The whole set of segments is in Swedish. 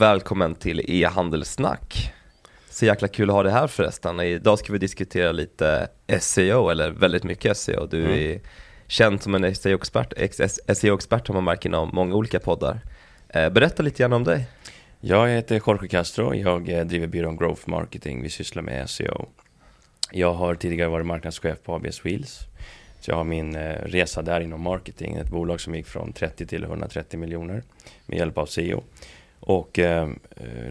Välkommen till e-handelssnack. Så jäkla kul att ha dig här förresten. Idag ska vi diskutera lite SEO, eller väldigt mycket SEO. Du mm. är känd som en SEO-expert, SEO-expert har man märkt inom många olika poddar. Eh, berätta lite grann om dig. Jag heter Jorge Castro, jag eh, driver byrån Growth Marketing, vi sysslar med SEO. Jag har tidigare varit marknadschef på ABS Wheels. Så jag har min eh, resa där inom marketing, ett bolag som gick från 30 till 130 miljoner med hjälp av SEO. Och eh,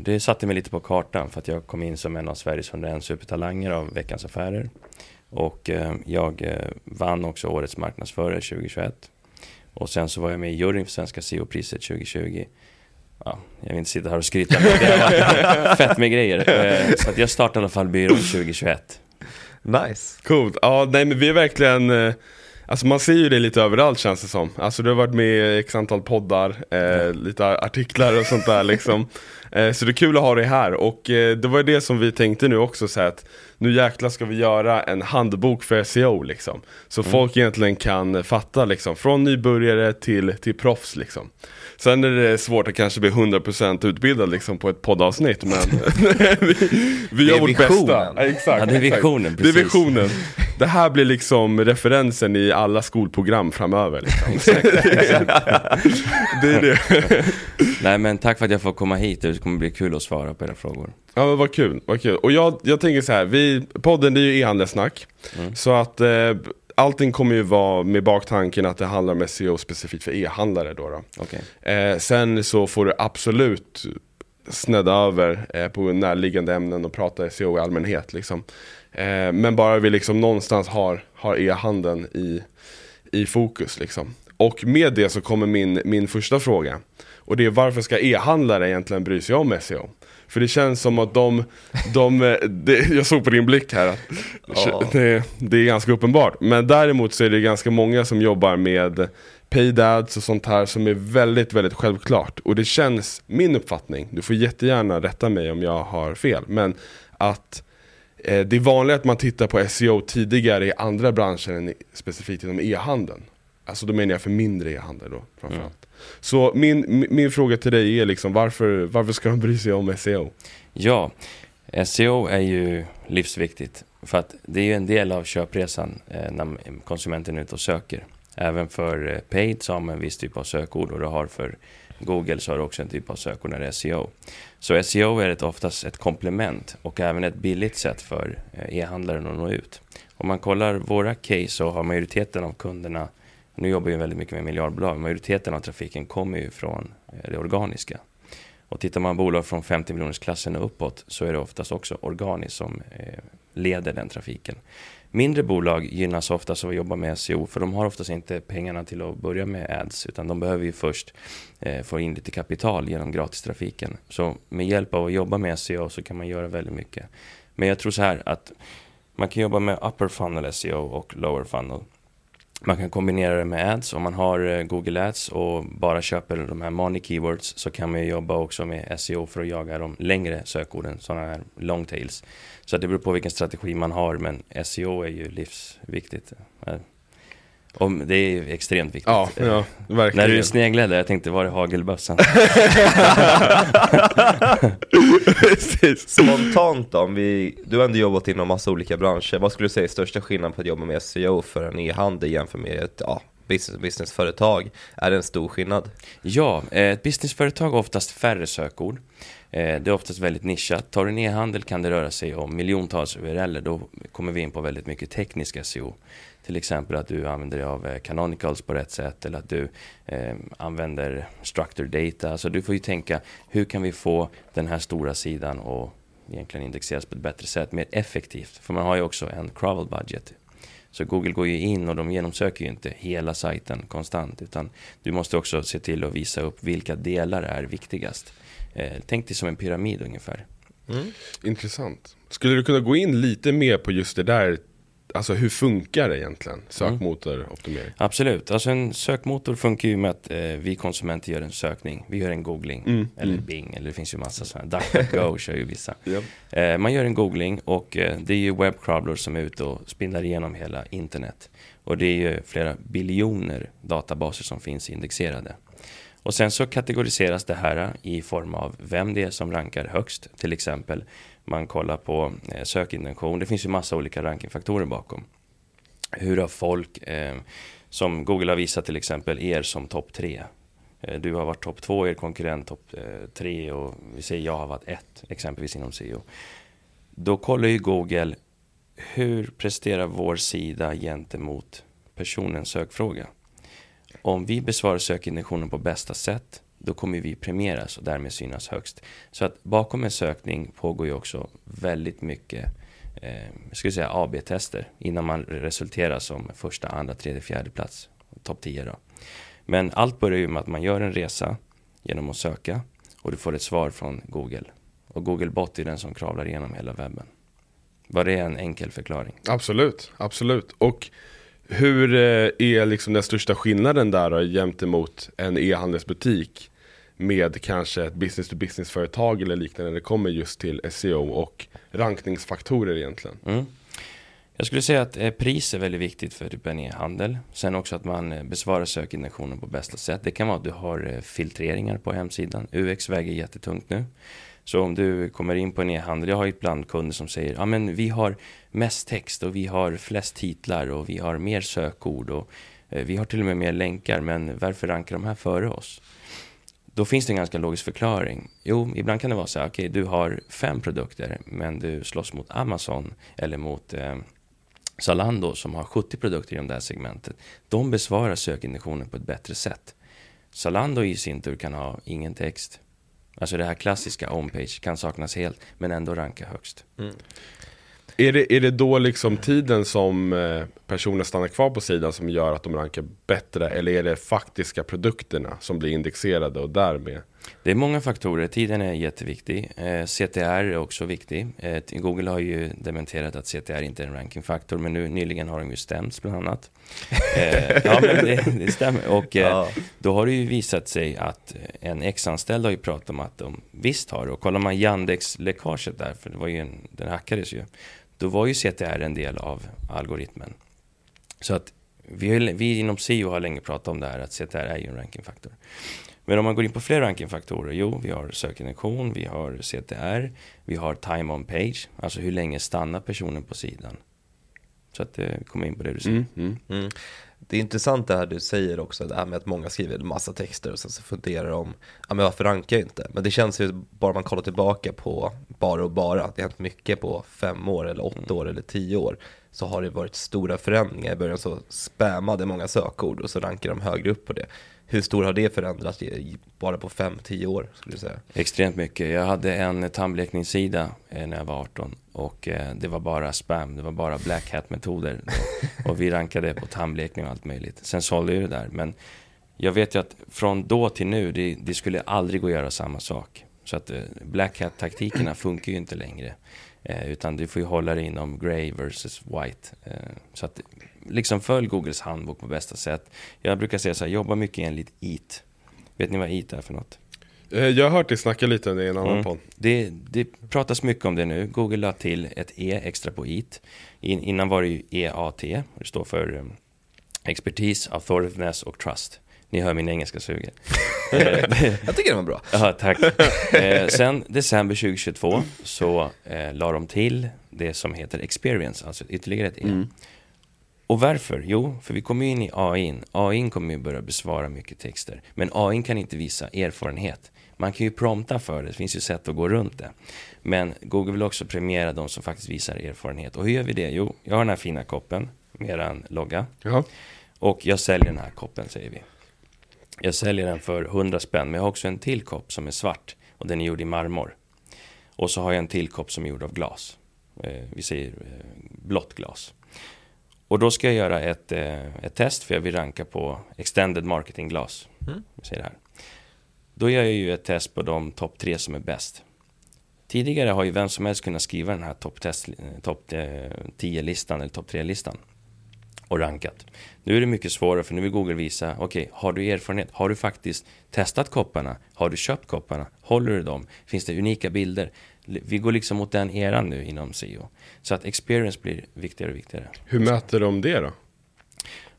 det satte mig lite på kartan för att jag kom in som en av Sveriges 101 supertalanger av Veckans Affärer. Och eh, jag eh, vann också Årets marknadsförare 2021. Och sen så var jag med i juryn för Svenska SEO-priset 2020. Ja, jag vill inte sitta här och skryta, med det fett med grejer. Eh, så att jag startade i alla fall byrån 2021. Nice. Coolt. Ja, nej men vi är verkligen eh, Alltså man ser ju det lite överallt känns det som. Alltså du har varit med i x antal poddar, eh, lite artiklar och sånt där liksom. Eh, så det är kul att ha dig här och eh, det var det som vi tänkte nu också så att nu jäklar ska vi göra en handbok för SEO liksom. Så mm. folk egentligen kan fatta liksom, från nybörjare till, till proffs liksom. Sen är det svårt att kanske bli 100% utbildad liksom på ett poddavsnitt men vi, vi gör vårt bästa. Ja, exakt, ja, det är visionen, precis. Det är visionen. Det här blir liksom referensen i alla skolprogram framöver. Liksom. det är det. Nej men tack för att jag får komma hit, det kommer bli kul att svara på era frågor. Ja men vad kul, vad kul. Och jag, jag tänker så här, vi, podden det är ju e-handelssnack. Mm. Så att eh, allting kommer ju vara med baktanken att det handlar om SEO specifikt för e-handlare då. då. Okay. Eh, sen så får du absolut snedda över eh, på närliggande ämnen och prata SEO i allmänhet. Liksom. Eh, men bara vi liksom någonstans har, har e-handeln i, i fokus. Liksom. Och med det så kommer min, min första fråga. Och det är varför ska e-handlare egentligen bry sig om SEO? För det känns som att de, de det, jag såg på din blick här att ja. det, det, är ganska uppenbart. Men däremot så är det ganska många som jobbar med paid ads och sånt här som är väldigt, väldigt självklart. Och det känns, min uppfattning, du får jättegärna rätta mig om jag har fel, men att eh, det är vanligt att man tittar på SEO tidigare i andra branscher än specifikt inom e-handeln. Alltså då menar jag för mindre e-handel då framförallt. Mm. Så min, min fråga till dig är liksom varför, varför ska de bry sig om SEO? Ja, SEO är ju livsviktigt. För att det är ju en del av köpresan eh, när konsumenten är ute och söker. Även för eh, paid så har man en viss typ av sökord och du har för Google så har du också en typ av sökord när det är SEO. Så SEO är ett, oftast ett komplement och även ett billigt sätt för eh, e-handlaren att nå ut. Om man kollar våra case så har majoriteten av kunderna nu jobbar vi väldigt mycket med miljardbolag. Majoriteten av trafiken kommer ju från eh, det organiska. Och tittar man bolag från 50 miljoners klassen och uppåt så är det oftast också organiskt som eh, leder den trafiken. Mindre bolag gynnas oftast av att jobba med SEO för de har oftast inte pengarna till att börja med ads utan de behöver ju först eh, få in lite kapital genom gratistrafiken. Så med hjälp av att jobba med SEO så kan man göra väldigt mycket. Men jag tror så här att man kan jobba med upper funnel SEO och lower funnel. Man kan kombinera det med ads. Om man har eh, Google Ads och bara köper de här money keywords så kan man jobba också med SEO för att jaga de längre sökorden, sådana här long tails. Så det beror på vilken strategi man har, men SEO är ju livsviktigt. Och det är extremt viktigt. Ja, ja, verkligen. När du sneglade, jag tänkte, var är hagelbössan? Spontant då, om vi, du har ändå jobbat inom massa olika branscher. Vad skulle du säga är största skillnaden på att jobba med SEO för en e-handel jämfört med ett ja, business, businessföretag? Är det en stor skillnad? Ja, ett businessföretag har oftast färre sökord. Eh, det är oftast väldigt nischat. Tar du en e-handel kan det röra sig om miljontals URL. Då kommer vi in på väldigt mycket teknisk SEO. Till exempel att du använder dig av eh, canonicals på rätt sätt eller att du eh, använder structured data. Så du får ju tänka hur kan vi få den här stora sidan att egentligen indexeras på ett bättre sätt, mer effektivt. För man har ju också en crawl budget. Så Google går ju in och de genomsöker ju inte hela sajten konstant utan du måste också se till att visa upp vilka delar är viktigast. Eh, tänk dig som en pyramid ungefär. Mm. Intressant. Skulle du kunna gå in lite mer på just det där Alltså hur funkar det egentligen? Sökmotoroptimering? Mm. Absolut, alltså en sökmotor funkar ju med att eh, vi konsumenter gör en sökning. Vi gör en googling, mm. eller mm. Bing, eller det finns ju massa sådana. DuckDuckGo kör ju vissa. Yep. Eh, man gör en googling och eh, det är ju webbcrawlers som är ute och spinnar igenom hela internet. Och det är ju flera biljoner databaser som finns indexerade. Och sen så kategoriseras det här i form av vem det är som rankar högst. Till exempel man kollar på eh, sökintention. Det finns ju massa olika rankingfaktorer bakom. Hur har folk, eh, som Google har visat till exempel, er som topp tre. Eh, du har varit topp två, er konkurrent topp eh, tre och vi säger jag har varit ett, exempelvis inom SEO. Då kollar ju Google hur presterar vår sida gentemot personens sökfråga. Om vi besvarar sökintentionen på bästa sätt, då kommer vi premieras och därmed synas högst. Så att bakom en sökning pågår ju också väldigt mycket eh, skulle säga AB-tester innan man resulterar som första, andra, tredje, fjärde plats. Topp 10 då. Men allt börjar ju med att man gör en resa genom att söka och du får ett svar från Google. Och Google Bot är den som kravlar igenom hela webben. Var det en enkel förklaring? Absolut, absolut. Och hur eh, är liksom den största skillnaden där då, gentemot en e-handelsbutik med kanske ett business to business företag eller liknande när det kommer just till SEO och rankningsfaktorer egentligen? Mm. Jag skulle säga att eh, pris är väldigt viktigt för typ en e-handel. Sen också att man eh, besvarar sökintentionen på bästa sätt. Det kan vara att du har eh, filtreringar på hemsidan. UX väger jättetungt nu. Så om du kommer in på en e-handel, jag har ibland kunder som säger ja men vi har mest text och vi har flest titlar och vi har mer sökord och eh, vi har till och med mer länkar men varför rankar de här före oss? Då finns det en ganska logisk förklaring. Jo, ibland kan det vara så här, okej okay, du har fem produkter men du slåss mot Amazon eller mot eh, Zalando som har 70 produkter inom det här segmentet. De besvarar sökintentionen på ett bättre sätt. Zalando i sin tur kan ha ingen text, Alltså det här klassiska homepage kan saknas helt men ändå ranka högst. Mm. Är, det, är det då liksom tiden som eh, personer stannar kvar på sidan som gör att de rankar bättre? Eller är det faktiska produkterna som blir indexerade och därmed det är många faktorer. Tiden är jätteviktig. Eh, CTR är också viktig. Eh, Google har ju dementerat att CTR inte är en rankingfaktor, men nu nyligen har de ju stämts bland annat. Eh, ja, men det, det stämmer. Och ja. då har det ju visat sig att en ex-anställd har ju pratat om att de visst har det. Och kollar man Yandex-läckaget där, för det var ju en, den hackades ju, då var ju CTR en del av algoritmen. Så att vi, vi inom SEO har länge pratat om det här, att CTR är ju en rankingfaktor. Men om man går in på fler rankingfaktorer, jo, vi har sökintention, vi har CTR, vi har time on page, alltså hur länge stannar personen på sidan. Så att det kommer in på det du säger. Mm, mm. Mm. Det är intressant det här du säger också, det här med att många skriver en massa texter och sen så funderar de, ja men varför rankar jag inte? Men det känns ju, bara man kollar tillbaka på bara och bara, att det har hänt mycket på fem år eller åtta mm. år eller tio år så har det varit stora förändringar. I början så spammade många sökord och så rankar de högre upp på det. Hur stor har det förändrats bara på 5-10 år? Skulle du säga? Extremt mycket. Jag hade en tandblekningssida eh, när jag var 18 och eh, det var bara spam, det var bara black hat metoder. och vi rankade på tandblekning och allt möjligt. Sen sålde jag det där, men jag vet ju att från då till nu, det, det skulle aldrig gå att göra samma sak. Så att eh, black hat taktikerna funkar ju inte längre. utan du får ju hålla dig inom grey versus white. så att liksom följ Googles handbok på bästa sätt. Jag brukar säga så här, jobba mycket enligt EAT. Vet ni vad EAT är för något? Eh, jag har hört dig snacka lite om det i en annan mm. podd. Det, det pratas mycket om det nu. Google la till ett E extra på EAT. In, innan var det ju EAT. Det står för um, Expertise, Authoritiveness och Trust. Ni hör min engelska suger. jag tycker det var bra. Ja, tack. Eh, sen december 2022 så eh, la de till det som heter Experience, alltså ytterligare ett E. Mm. Och varför? Jo, för vi kommer in i AI. AI kommer ju börja besvara mycket texter. Men AI kan inte visa erfarenhet. Man kan ju prompta för det, det finns ju sätt att gå runt det. Men Google vill också premiera de som faktiskt visar erfarenhet. Och hur gör vi det? Jo, jag har den här fina koppen med eran logga. Ja. Och jag säljer den här koppen, säger vi. Jag säljer den för 100 spänn, men jag har också en till kopp som är svart och den är gjord i marmor. Och så har jag en till kopp som är gjord av glas. Eh, vi säger eh, blått glas. Och då ska jag göra ett, eh, ett test för jag vill ranka på extended marketing glas. Mm. Säger här. Då gör jag ju ett test på de topp tre som är bäst. Tidigare har ju vem som helst kunnat skriva den här topp top 10-listan eller topp 3-listan och rankat. Nu är det mycket svårare för nu vill Google visa, okej, okay, har du erfarenhet? Har du faktiskt testat kopparna? Har du köpt kopparna? Håller du dem? Finns det unika bilder? Vi går liksom mot den eran nu inom SEO. Så att experience blir viktigare och viktigare. Hur mäter de det då?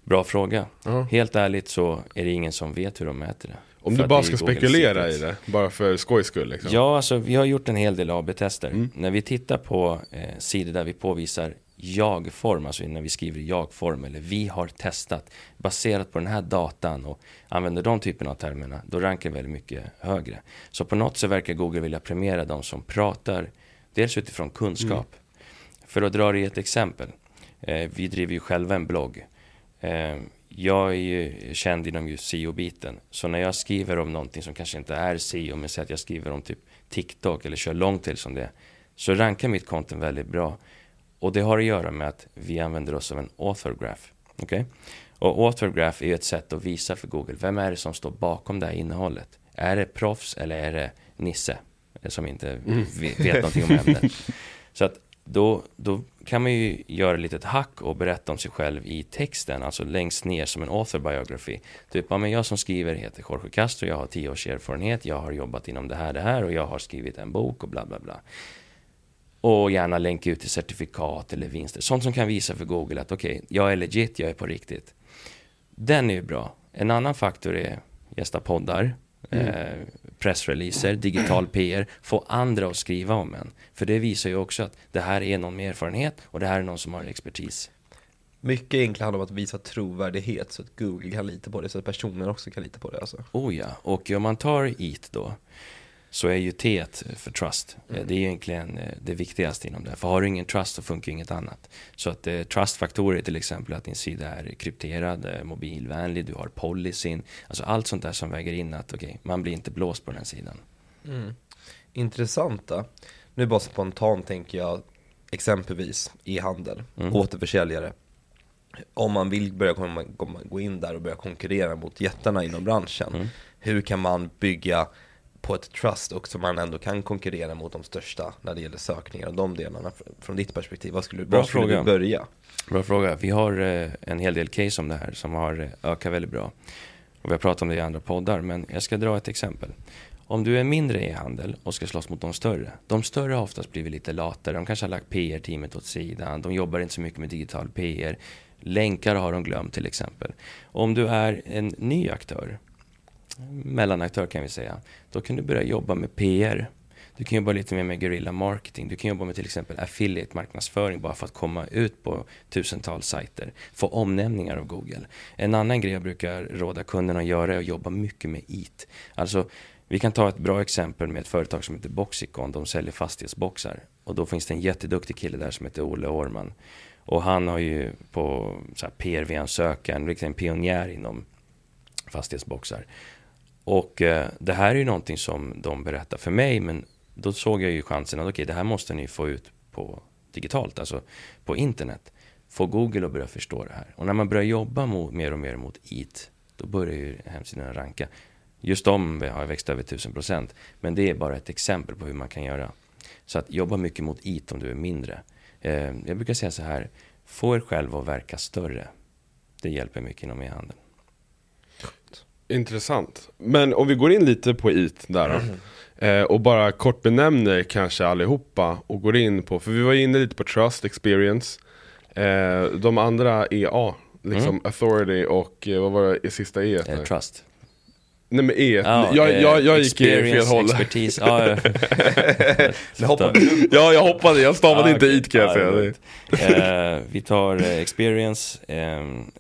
Bra fråga. Uh -huh. Helt ärligt så är det ingen som vet hur de mäter det. Om du bara ska spekulera i det, bara för skojs skull liksom. Ja, alltså vi har gjort en hel del AB-tester. Mm. När vi tittar på eh, sidor där vi påvisar jag-form, alltså när vi skriver jag-form eller vi har testat baserat på den här datan och använder de typerna av termerna, då rankar vi väldigt mycket högre. Så på något sätt verkar Google vilja premiera de som pratar, dels utifrån kunskap. För att dra i ett exempel, eh, vi driver ju själva en blogg. Eh, jag är ju känd inom just SEO-biten. Så när jag skriver om någonting som kanske inte är SEO, men säger att jag skriver om typ TikTok eller kör långtail som det, så rankar mitt content väldigt bra. Och det har att göra med att vi använder oss av en author graph. Okej? Och author graph är ett sätt att visa för Google, vem är det som står bakom det här innehållet? Är det proffs eller är det Nisse? Som inte vet vet någonting om ämnet. Så att då, då kan man ju göra ett litet hack och berätta om sig själv i texten, alltså längst ner som en author biography. Typ, ja, men jag som skriver heter Jorge Castro, jag har tio års erfarenhet, jag har jobbat inom det här, det här och jag har skrivit en bok och bla bla bla. Och gärna länka ut till certifikat eller vinster, sånt som kan visa för Google att okej, jag är legit, jag är på riktigt. Den är ju bra. En annan faktor är gästa poddar, eh, pressreleaser, digital PR, få andra att skriva om en. För det visar ju också att det här är någon med erfarenhet och det här är någon som har expertis. Mycket egentligen handlar om att visa trovärdighet så att Google kan lita på det, så att personer också kan lita på det alltså. Oh ja, och om man tar EAT då, så är ju T för trust. Eh, Det är egentligen eh, det viktigaste inom det. För har du ingen trust så funkar inget annat. Så att eh, trustfaktorer till exempel att din sida är krypterad, eh, mobilvänlig, du har policyn. Alltså allt sånt där som väger in att okej, man blir inte blåst på den här sidan. Mm. Intressanta. Nu bara spontant tänker jag exempelvis e-handel, Mm. återförsäljare. Om man vill börja komma, gå in där och börja konkurrera mot jättarna inom branschen. Mm. Hur kan man bygga på ett trust och så man ändå kan konkurrera mot de största när det gäller sökningar och de delarna fr- från ditt perspektiv? Vad skulle, Bra var skulle du börja? Bra fråga. Vi har eh, en hel del case om det här som har eh, ökat väldigt bra. Och vi har pratat om det i andra poddar, men jag ska dra ett exempel. Om du är mindre e-handel och ska slåss mot de större. De större har oftast blivit lite latare. De kanske har lagt PR-teamet åt sidan. De jobbar inte så mycket med digital PR. Länkar har de glömt till exempel. Om du är en ny aktör, mellanaktör kan vi säga, då kan du börja jobba med PR. Du kan jobba lite mer med guerrilla marketing. Du kan jobba med till exempel affiliate marknadsföring bara för att komma ut på tusentals sajter. Få omnämningar av Google. En annan grej jag brukar råda kunderna att göra är att jobba mycket med IT. Alltså, vi kan ta ett bra exempel med ett företag som heter Boxicon. De säljer fastighetsboxar. Och då finns det en jätteduktig kille där som heter Olle Orman. Och han har ju på PRV-ansökan, en pionjär inom fastighetsboxar. Och eh, det här är ju någonting som de berättar för mig, men då såg jag ju chansen att okej, det här måste ni få ut på digitalt, alltså på internet. Få Google att börja förstå det här. Och när man börjar jobba mot, mer och mer mot IT, då börjar ju hemsidorna ranka. Just de har växt över 1000 procent, men det är bara ett exempel på hur man kan göra. Så att jobba mycket mot IT om du är mindre. Eh, jag brukar säga så här, få er själv att verka större. Det hjälper mycket inom e-handeln. Intressant. Men om vi går in lite på IT där då. Eh, och bara kort benämner kanske allihopa och går in på, för vi var inne lite på Trust Experience. Eh, de andra EA, liksom Authority och eh, vad var det i sista E? Eh, trust. Nej men E, Ja, jag, eh, jag, jag gick i fel experience, håll. Expertis, ja, ja. Ja jag hoppade, jag stavade Ja, inte okej. IT kan jag Ja, säga. vi tar experience,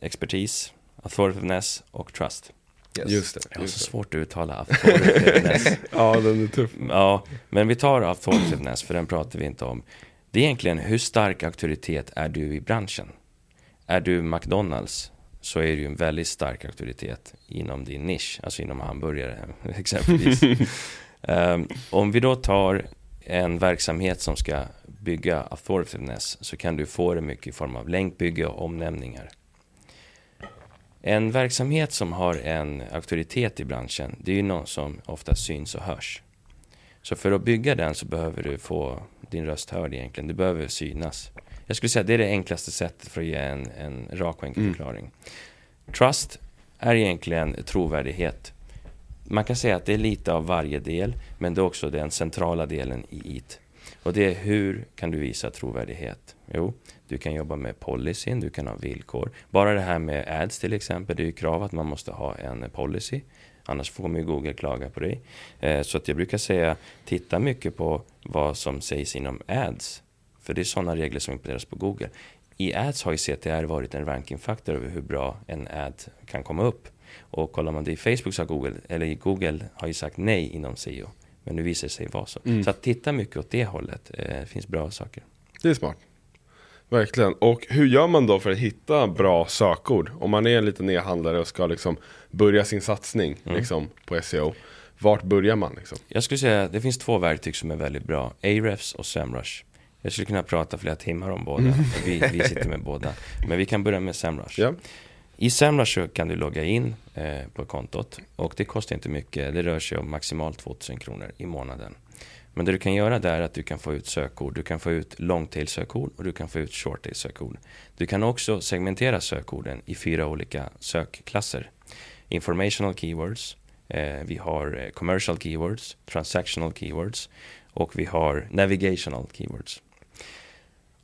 expertis, authoritativeness och trust. Yes. Just det. Jag har så det. svårt att uttala authoritativeness. Ja den är tuff. ja, men vi tar authoritativeness, för den pratar vi inte om. Det är egentligen hur stark auktoritet är du i branschen? Är du McDonalds så är du en väldigt stark auktoritet inom din nisch, alltså inom hamburgare exempelvis. Ehm, om vi då tar en verksamhet som ska bygga authoritativeness så kan du få det mycket i form av länkbygge och omnämningar. En verksamhet som har en auktoritet i branschen, det är ju någon som ofta syns och hörs. Så för att bygga den så behöver du få din röst hörd egentligen. Du behöver synas. Jag skulle säga att det är det enklaste sättet för att ge en, en rak och enkel Mm. förklaring. Trust är egentligen trovärdighet. Man kan säga att det är lite av varje del, men det är också den centrala delen i IT. Och det är hur kan du visa trovärdighet? Jo, du kan jobba med policyn, du kan ha villkor. Bara det här med ads till exempel, det är ju krav att man måste ha en policy. Annars kommer ju Google klaga på dig. Eh, så att jag brukar säga, titta mycket på vad som sägs inom ads. För det är sådana regler som implementeras på Google. I ads har ju CTR varit en rankingfaktor över hur bra en ad kan komma upp. Och kollar man det i Facebook så har Google, eller Google har ju sagt nej inom SEO. Men nu visar det sig vara så. Mm. Så att titta mycket åt det hållet. Eh, Det finns bra saker. Det är smart. Verkligen. Och hur gör man då för att hitta bra sökord? Om man är en liten e-handlare och ska liksom börja sin satsning Mm. liksom, på SEO. Vart börjar man liksom? Jag skulle säga att det finns två verktyg som är väldigt bra. Ahrefs och Semrush. Jag skulle kunna prata flera timmar om båda. Vi, vi sitter med båda. Men vi kan börja med Semrush. Ja. I Semrush kan du logga in eh, på kontot och det kostar inte mycket. Det rör sig om maximalt 2000 kronor i månaden. Men det du kan göra där är att du kan få ut sökord. Du kan få ut longtail-sökord och du kan få ut shorttail-sökord. Du kan också segmentera sökorden i fyra olika sökklasser. Informational keywords, eh, vi har eh, commercial keywords, transactional keywords och vi har navigational keywords.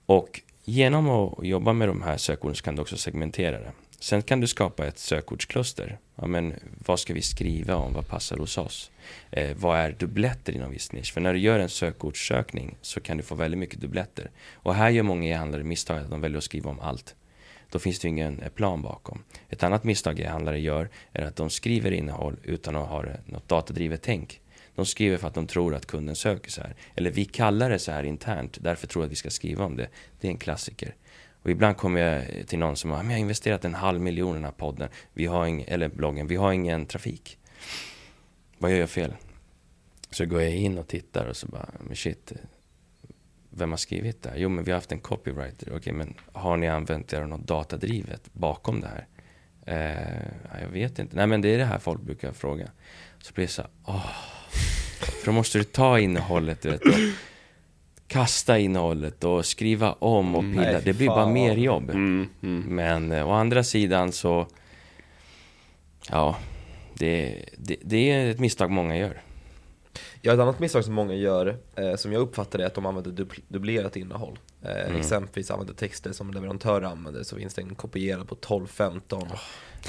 Och genom att jobba med de här sökorden så kan du också segmentera det. Sen kan du skapa ett sökordskluster. Ja, men vad ska vi skriva om? Vad passar hos oss? Eh, vad är dubbletter inom viss nisch? För när du gör en sökordssökning så kan du få väldigt mycket dubbletter. Och här gör många e-handlare misstaget att de väljer att skriva om allt. Då finns det ingen eh, plan bakom. Ett annat misstag e-handlare gör är att de skriver innehåll utan att ha något datadrivet tänk. De skriver för att de tror att kunden söker så här. Eller vi kallar det så här internt, därför tror jag att vi ska skriva om det. Det är en klassiker. Och ibland kommer jag till någon som har, men jag har investerat en halv miljon i den här podden, vi har ing, eller bloggen, vi har ingen trafik. Vad gör jag fel? Så går jag in och tittar och så bara, men shit, vem har skrivit det här? Jo, men vi har haft en copywriter. Okej, men har ni använt er av något datadrivet bakom det här? Eh, jag vet inte. Nej, men det är det här folk brukar fråga. Så blir det så här, åh. För då måste du ta innehållet, du vet, kasta innehållet och skriva om och pilla. nej, det blir bara mer jobb. Mm, mm. Men eh, å andra sidan så, ja, det, det, det är ett misstag många gör. Ja, ett annat misstag som många gör, eh, som jag uppfattar det, är att de använder dupl- dubblerat innehåll. Eh, Mm. Exempelvis använder texter som leverantörer använder, så finns det en kopierad på 12-15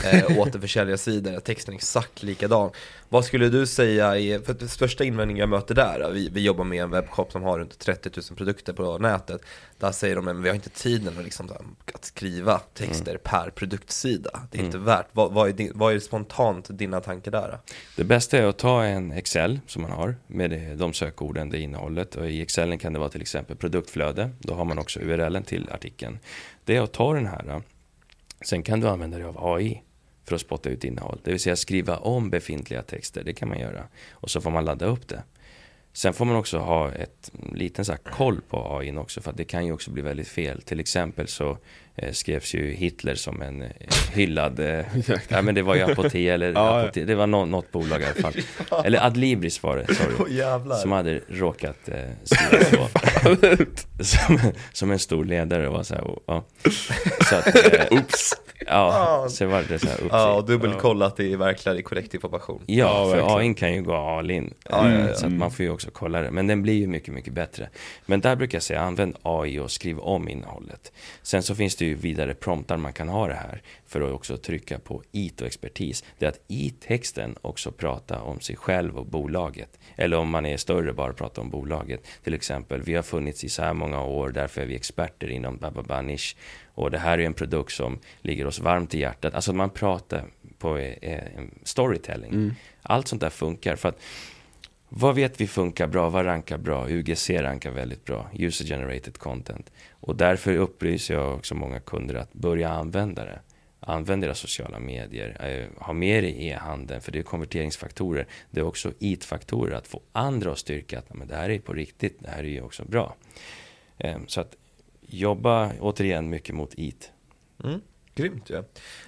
eh, återförsäljarsidor, texten är exakt likadan. Vad skulle du säga är, för det största invändningen jag möter där, vi, vi jobbar med en webbshop som har runt 30 000 produkter på nätet, där säger de att vi har inte tiden att, liksom, att skriva texter per produktsida. Det är inte värt, vad, vad, är din, vad är spontant dina tankar där? Det bästa är att ta en Excel som man har med de sökorden, det innehållet. Och i Excelen kan det vara till exempel produktflöde. Då har man också URLen till artikeln. Det är att ta den här. Sen kan du använda dig av AI för att spotta ut innehåll. Det vill säga skriva om befintliga texter. Det kan man göra. Och så får man ladda upp det. Sen får man också ha ett liten så koll på AI också för att det kan ju också bli väldigt fel. Till exempel så eh, skrevs ju Hitler som en eh, hyllad, eh, ja men det var ju Apotea eller Ja. Apotea, det var nå- något bolag i alla fall. Eller Adlibris var det, sorry. Jävlar! Som hade råkat eh, skriva så. som, som en stor ledare var så här, och, ja. Så att, eh, Oops. Ja, så var det så här uppsikt. Ja, och dubbelkolla att det är verkligen korrekt information. Ja, Ja, för verkligen. AI kan ju gå all in. Ja, ja, ja. Så att man får ju också kolla det. Men den blir ju mycket, mycket bättre. Men där brukar jag säga, använd AI och skriv om innehållet. Sen så finns det ju vidare promptar man kan ha det här. För att också trycka på IT och expertis. Det är att i texten också prata om sig själv och bolaget. Eller om man är större, bara prata om bolaget. Till exempel, vi har funnits i så här många år, därför är vi experter inom bababa nisch. Och det här är en produkt som ligger oss varmt i hjärtat. Alltså man pratar på eh, en storytelling. Allt sånt där funkar. För att vad vet vi funkar bra? Vad rankar bra? UGC rankar väldigt bra. User generated content. Och därför upplyser jag också många kunder att börja använda det. Använd deras sociala medier. Eh, ha med i e-handeln för det är konverteringsfaktorer. Det är också IT-faktorer att få andra att styrka att men det här är på riktigt. Det här är ju också bra. Eh, så att jobba återigen mycket mot IT. Mm, grymt ju.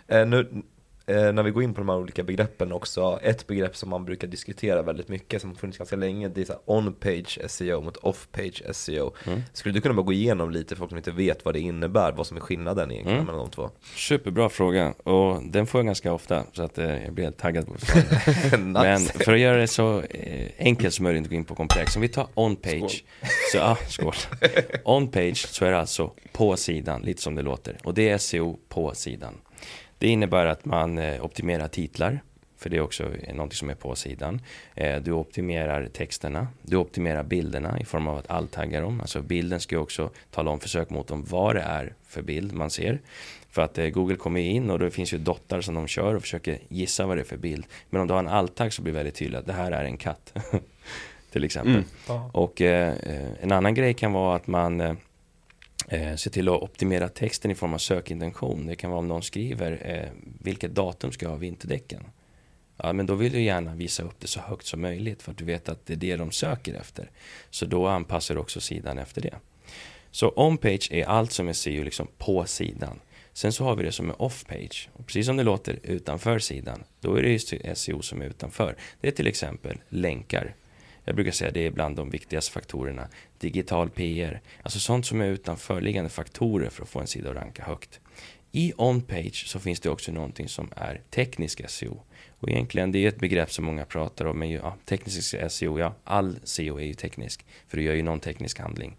Eh, nu, när vi går in på de här olika begreppen också, ett begrepp som man brukar diskutera väldigt mycket, som har funnits ganska länge, det är on-page SEO mot off-page SEO. Mm. Skulle du kunna bara gå igenom lite för folk som inte vet vad det innebär, vad som är skillnaden egentligen Mm. mellan de två? Superbra fråga och den får jag ganska ofta så att eh, jag blir helt taggad på svara. Men nice. för att göra det så eh, enkelt som möjligt att gå in på komplex. Om vi tar on-page. Så, ja, skål. On-page så är det alltså på sidan, lite som det låter. Och det är SEO på sidan. Det innebär att man eh, optimerar titlar för det är också något som är på sidan. Eh, du optimerar texterna, du optimerar bilderna i form av att alt-tagga dem. Alltså bilden ska också tala om för sökmotorn vad det är för bild man ser. För att eh, Google kommer in och det finns ju dottar som de kör och försöker gissa vad det är för bild. Men om du har en alt-tagg så blir det väldigt tydligt att det här är en katt. till exempel. Mm. Och eh, en annan grej kan vara att man eh, se till att optimera texten i form av sökintention. Det kan vara om någon skriver eh, vilket datum ska jag ha vinterdäcken. Ja, men då vill du gärna visa upp det så högt som möjligt för att du vet att det är det de söker efter. Så då anpassar du också sidan efter det. Så on-page är allt som är SEO liksom på sidan. Sen så har vi det som är off-page. Precis som det låter utanför sidan, då är det ju SEO som är utanför. Det är till exempel länkar. Jag brukar säga att det är bland de viktigaste faktorerna. Digital PR, alltså sånt som är utanförliggande faktorer för att få en sida att ranka högt. I on-page så finns det också någonting som är teknisk SEO. Och egentligen det är ett begrepp som många pratar om, men ja, teknisk SEO, ja, all SEO är ju teknisk, för du gör ju någon teknisk handling.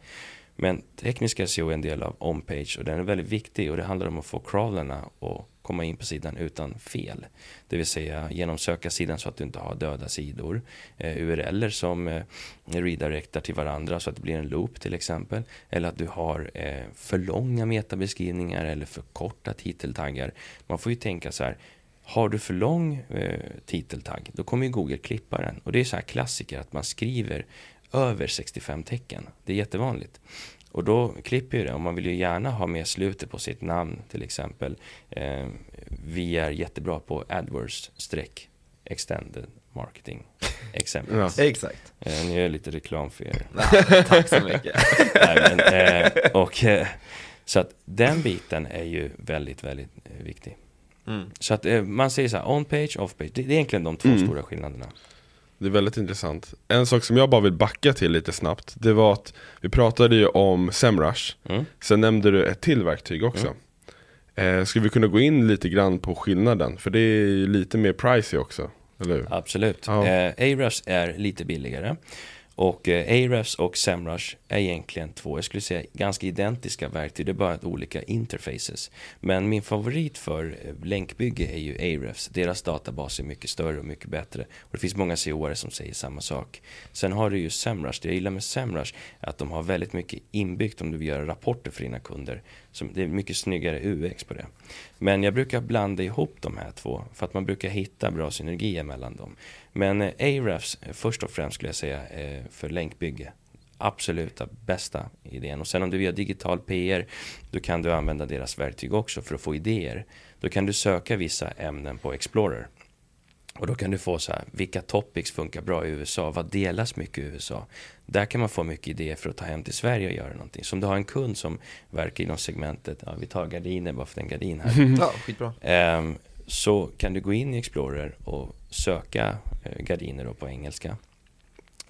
Men teknisk SEO är en del av on-page och den är väldigt viktig och det handlar om att få crawlerna att komma in på sidan utan fel. Det vill säga genomsöka sidan så att du inte har döda sidor. Eh, URLer som eh, redirectar till varandra så att det blir en loop till exempel. Eller att du har eh, för långa metabeskrivningar eller för korta titeltaggar. Man får ju tänka så här. Har du för lång eh, titeltagg, då kommer ju Google klippa den. Och det är så här klassiker att man skriver över 65 tecken. Det är jättevanligt. Och då klipper ju det. Och man vill ju gärna ha med slutet på sitt namn till exempel. Eh, vi är jättebra på AdWords streck extended marketing exempelvis. Ja. Exakt. Eh, nu gör jag lite reklam för er. Nej, tack så mycket. Nej, men, eh, och, eh, så att den biten är ju väldigt, väldigt eh, viktig. Mm. Så att eh, man säger så här, on-page, off-page. Det, det är egentligen de två Mm. stora skillnaderna. Det är väldigt intressant. En sak som jag bara vill backa till lite snabbt, det var att vi pratade ju om SEMrush, Mm. sen nämnde du ett till verktyg också. Eh, skulle vi kunna gå in lite grann på skillnaden? För det är ju lite mer pricey också, eller hur? Absolut. Ja. Eh, Ahrefs är lite billigare. Och eh, Ahrefs och SEMrush är egentligen två, jag skulle säga ganska identiska verktyg. Det är bara olika interfaces. Men min favorit för eh, länkbygge är ju Ahrefs. Deras databas är mycket större och mycket bättre. Och det finns många COare som säger samma sak. Sen har du ju SEMrush. Det jag gillar med SEMrush är att de har väldigt mycket inbyggt om du vill göra rapporter för dina kunder. Så det är mycket snyggare UX på det. Men jag brukar blanda ihop de här två för att man brukar hitta bra synergier mellan dem. Men eh, Ahrefs, eh, först och främst skulle jag säga, eh, för länkbygge. Absoluta bästa idén. Och sen om du vill göra digital PR, då kan du använda deras verktyg också för att få idéer. Då kan du söka vissa ämnen på Explorer. Och då kan du få så här, vilka topics funkar bra i USA? Vad delas mycket i USA? Där kan man få mycket idéer för att ta hem till Sverige och göra någonting. Så om du har en kund som verkar inom segmentet, ja, vi tar gardiner bara för en gardin här. Ja, skitbra. Ehm, så kan du gå in i Explorer och söka eh, gardiner då på engelska.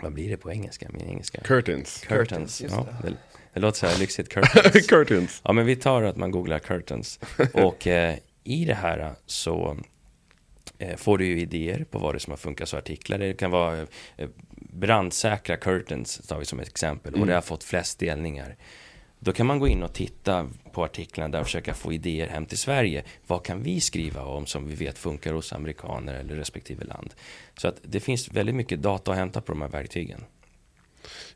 Vad blir det på engelska? Min engelska? Curtains. Curtains. Curtains, just ja, det. det, det låter så här lyxigt. Curtains. Curtains. Ja, men vi tar att man googlar curtains. Och eh, i det här så får du ju idéer på vad det som har funkat som artiklar. Det kan vara eh, brandsäkra curtains, tar vi som ett exempel. Och Mm. det har fått flest delningar. Då kan man gå in och titta på artiklarna där och försöka få idéer hem till Sverige. Vad kan vi skriva om som vi vet funkar hos amerikaner eller respektive land? Så att det finns väldigt mycket data att hämta på de här verktygen.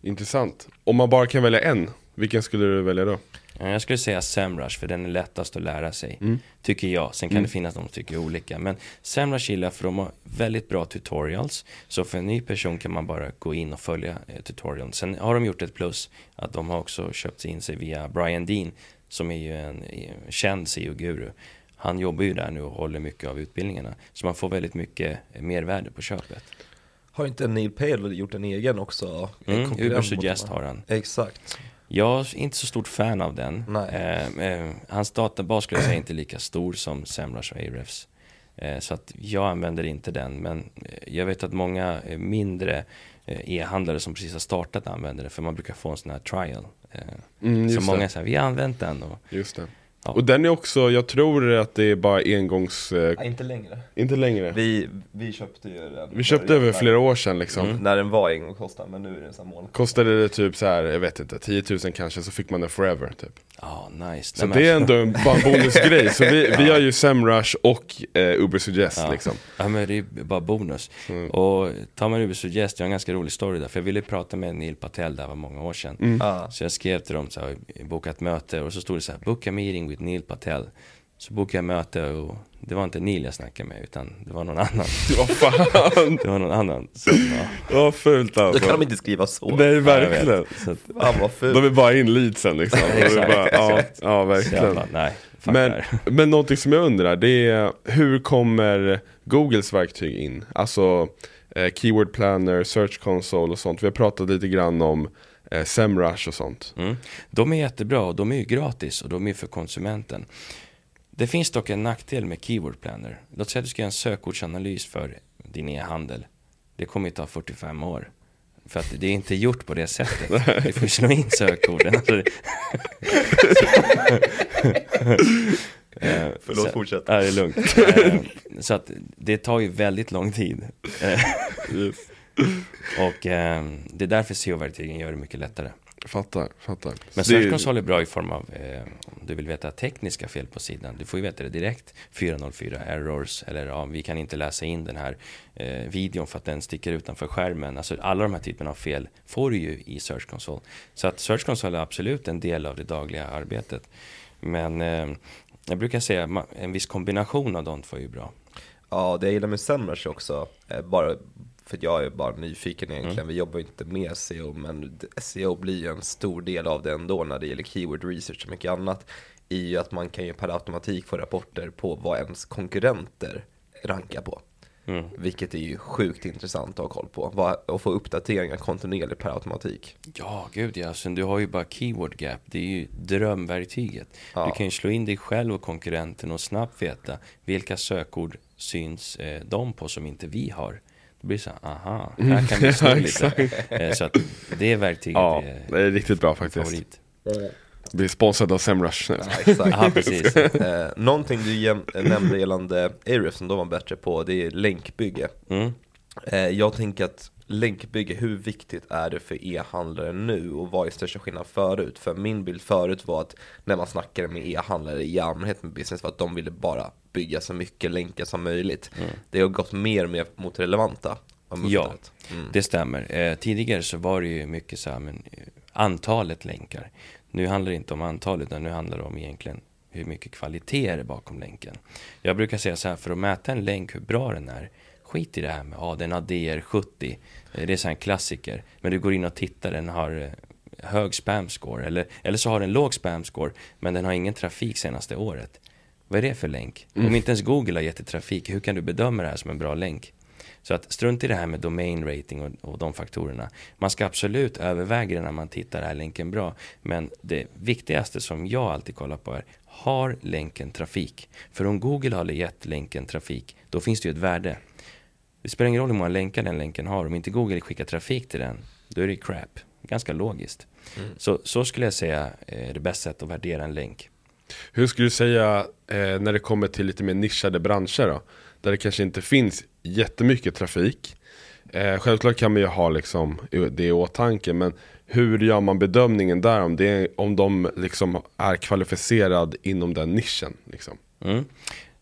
Intressant. Om man bara kan välja en, vilken skulle du välja då? Ja, Jag skulle säga Semrush för den är lättast att lära sig. Mm. Tycker jag. Sen kan Mm. det finnas de som tycker olika. Men Semrush gillar för de har väldigt bra tutorials. Så för en ny person kan man bara gå in och följa eh, tutorialen. Sen har de gjort ett plus. Att de har också köpt in sig via Brian Dean. Som är ju en eh, känd SEO-guru. Han jobbar ju där nu och håller mycket av utbildningarna. Så man får väldigt mycket eh, mervärde på köpet. Har inte Neil Pale gjort en egen också? En Mm, Uber Suggest har han. Exakt. Jag är inte så stort fan av den. Eh, eh, hans databas skulle jag säga är inte lika stor som Semrush och Ahrefs. Eh, så att jag använder inte den. Men eh, jag vet att många eh, mindre eh, e-handlare som precis har startat använder det. För man brukar få en sån här trial. Mm, så många säger vi har använt den. Och Just det. Ja. Och den är också, jag tror att det är bara engångs, eh, Nej, inte längre. inte längre. Vi, Vi, vi köpte ju den. köpte över flera år sedan liksom. Mm. När den var engångskostnad, men nu är den så här mål. Kostade det typ så här, jag vet inte, 10 000 kanske så fick man den forever typ. Ja, nice. Så Nej, men- det är ändå en bonusgrej. Så vi, vi har ju Semrush och eh, Uber Suggest Ja. liksom. Ja men det är ju bara bonus. Mm. Och tar man Uber Suggest, jag har en ganska rolig story där. För jag ville prata med Neil Patel, där var många år sedan. Mm. Ja. Så jag skrev till dem så här, boka ett möte och så stod det så här, book a meeting with Neil Patel. Så bokade jag möte och det var inte Neil jag snackade med utan det var någon annan. Vad fan, Det var någon annan. Ja, fult Då alltså. kan de inte skriva så. Nej verkligen. Så, att- Fan vad fult. De är bara in leadsen liksom. De är Exakt, bara, ja, ja verkligen. bara, nej, Men, men någonting som jag undrar, det är hur kommer Googles verktyg in? Alltså eh, Keyword Planner, Search Console och sånt. Vi har pratat lite grann om eh, Semrush och sånt. Mm. De är jättebra och de är ju gratis och de är för konsumenten. Det finns dock en nackdel med Keyword Planner. Låt säga att du ska göra en sökordsanalys för din e-handel. Det kommer ju ta 45 år. För att det är inte gjort på det sättet. Du får slå in sökorden. Alltså, det- Eh, Förlåt, så- fortsätt. Ja, det är lugnt. Eh, Så att det tar ju väldigt lång tid. Eh, Och det är därför SEO-verktygen gör det mycket lättare. Fattar, fattar. Men Search Console är bra i form av, eh, om du vill veta tekniska fel på sidan, du får ju veta det direkt. 404 errors, eller ja, vi kan inte läsa in den här eh, videon för att den sticker utanför skärmen. Alltså alla de här typerna av fel får du ju i Search Console. Så att Search Console är absolut en del av det dagliga arbetet. Men eh, jag brukar säga en viss kombination av de två är ju bra. Ja, det jag gillar med Semrush också, eh, bara för jag är bara nyfiken egentligen, Mm. vi jobbar ju inte med SEO, men SEO blir ju en stor del av det ändå när det gäller keyword research och mycket annat, i ju att man kan ju per automatik få rapporter på vad ens konkurrenter rankar på. Mm. Vilket är ju sjukt intressant att ha koll på, och få uppdateringar kontinuerligt per automatik. Ja, gud ja. Sen du har ju bara keyword gap. Det är ju drömverktyget. Ja. Du kan ju slå in dig själv och konkurrenten och snabbt veta vilka sökord syns eh, de på som inte vi har. Då blir det så här, aha, här kan vi slå Ja, lite. Eh, så att det verktyget Ja, är det är riktigt bra faktiskt. favorit. Vi är sponsrade av Semrush. Ja, exakt. Ja, precis. Eh, någonting du jäm- nämnde gällande Ahrefs som de var bättre på, det är länkbygge. Mm. Eh, jag tänker att länkbygge, hur viktigt är det för e-handlare nu och vad är största skillnaden förut? För min bild förut var att när man snackade med e-handlare i allmänhet med business var att de ville bara bygga så mycket länkar som möjligt. Det har gått mer och mer mot relevanta. Ja. Mm. Det stämmer. Eh, tidigare så var det ju mycket så här, men eh, antalet länkar. Nu handlar det inte om antalet, utan nu handlar det om egentligen hur mycket kvalitet är det bakom länken. Jag brukar säga så här, för att mäta en länk, hur bra den är, skit i det här med, ja den har DR70, Eh, det är så här en klassiker. Men du går in och tittar, den har eh, hög spam-score, eller, eller så har den låg spam-score, men den har ingen trafik senaste året. Vad är det för länk? Om inte ens Google har gett dig trafik, hur kan du bedöma det här som en bra länk? Så att strunt i det här med domain rating och, och de faktorerna. Man ska absolut överväga det när man tittar, är länken bra? Men det viktigaste som jag alltid kollar på är, har länken trafik? För om Google har gett länken trafik, då finns det ju ett värde. Det spelar ingen roll hur många länkar den länken har, om inte Google skickar trafik till den, då är det crap. Ganska logiskt. Så, så skulle jag säga är det bästa sättet att värdera en länk. Hur skulle du säga eh, när det kommer till lite mer nischade branscher då? Där det kanske inte finns jättemycket trafik. Eh, självklart kan man ju ha liksom det i åtanke men hur gör man bedömningen där om, det är, om de liksom är kvalificerad inom den nischen? Liksom? Mm.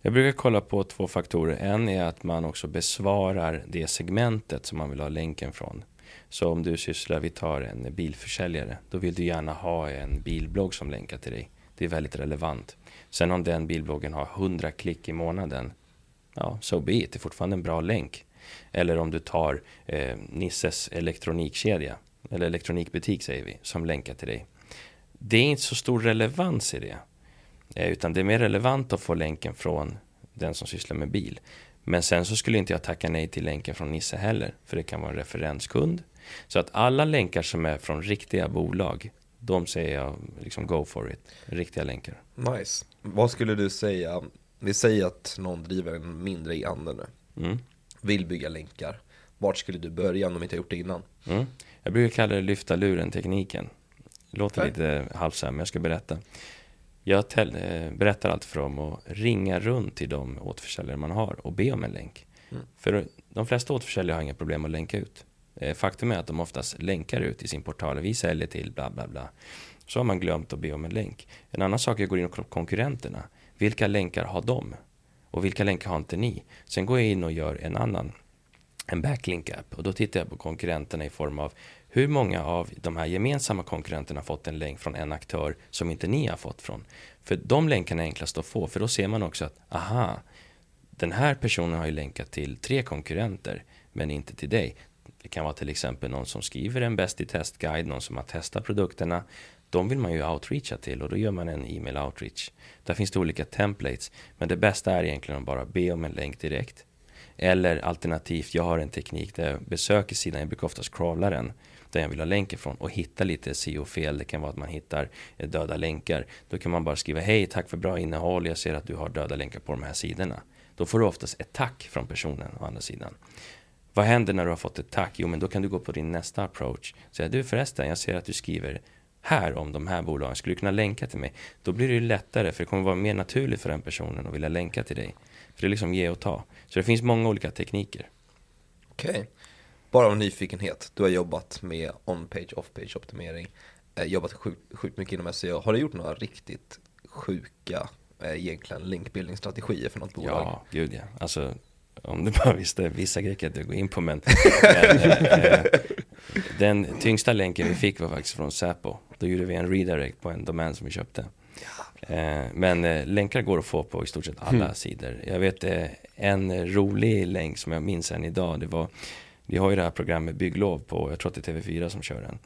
Jag brukar kolla på två faktorer. En är att man också besvarar det segmentet som man vill ha länken från. Så om du sysslar, vi tar en bilförsäljare, då vill du gärna ha en bilblogg som länkar till dig. Det är väldigt relevant. Sen om den bilbloggen har 100 klick i månaden, ja, so be it, det är fortfarande en bra länk. Eller om du tar eh, Nisses elektronikkedja, eller elektronikbutik säger vi, som länkar till dig. Det är inte så stor relevans i det. Eh, Utan det är mer relevant att få länken från den som sysslar med bil. Men sen så skulle inte jag tacka nej till länken från Nisse heller, för det kan vara en referenskund. Så att alla länkar som är från riktiga bolag, de säger jag liksom go for it. Riktiga länkar. Nice. Vad skulle du säga, vi säger att någon driver en mindre e-handel nu, Mm. vill bygga länkar. Vart skulle du börja om de inte har gjort det innan? Mm. Jag brukar kalla det lyfta luren-tekniken. Låter Okej. lite halvsam, men jag ska berätta. Jag eh, berättar alltid för dem att ringa runt till de återförsäljare man har och be om en länk. Mm. För de flesta återförsäljare har inga problem att länka ut. Eh, faktum är att de oftast länkar ut i sin portal. Vi säljer till bla bla bla. Så har man glömt att be om en länk. En annan sak är att gå in och kolla på konkurrenterna. Vilka länkar har de? Och vilka länkar har inte ni? Sen går jag in och gör en annan, en backlink-app. Och då tittar jag på konkurrenterna i form av hur många av de här gemensamma konkurrenterna har fått en länk från en aktör som inte ni har fått från. För de länkarna är enklast att få, för då ser man också att aha, den här personen har ju länkat till tre konkurrenter, men inte till dig. Det kan vara till exempel någon som skriver en bäst i testguide, någon som har testat produkterna. De vill man ju outreacha till och då gör man en e-mail outreach. Där finns det olika templates, men det bästa är egentligen att bara be om en länk direkt. Eller alternativt, jag har en teknik där jag besöker sidan, jag brukar oftast crawla den, där jag vill ha länk ifrån och hitta lite SEO-fel. Det kan vara att man hittar döda länkar. Då kan man bara skriva hej, tack för bra innehåll, jag ser att du har döda länkar på de här sidorna. Då får du oftast ett tack från personen å andra sidan. Vad händer när du har fått ett tack? Jo, men då kan du gå på din nästa approach. Säga, du förresten, jag ser att du skriver här om de här bolagen. Skulle du kunna länka till mig? Då blir det ju lättare, för det kommer vara mer naturligt för den personen att vilja länka till dig. För det är liksom ge och ta. Så det finns många olika tekniker. Okej. Bara av nyfikenhet, du har jobbat med on-page, off-page optimering, eh, jobbat sjukt, sjukt mycket inom SEO. Har du gjort några riktigt sjuka, eh, egentligen, linkbuilding-strategier för något bolag? Ja, gud ja. Alltså, om du bara visste vissa grejer kan jag inte gå in på, men, men eh, eh, den tyngsta länken vi fick var faktiskt från Säpo. Då gjorde vi en redirect på en domän som vi köpte. Eh, men eh, länkar går att få på i stort sett alla Mm. sidor. Jag vet eh, en rolig länk som jag minns än idag. Det var, vi har ju det här programmet Bygglov på, jag tror att det är TV4 som kör den.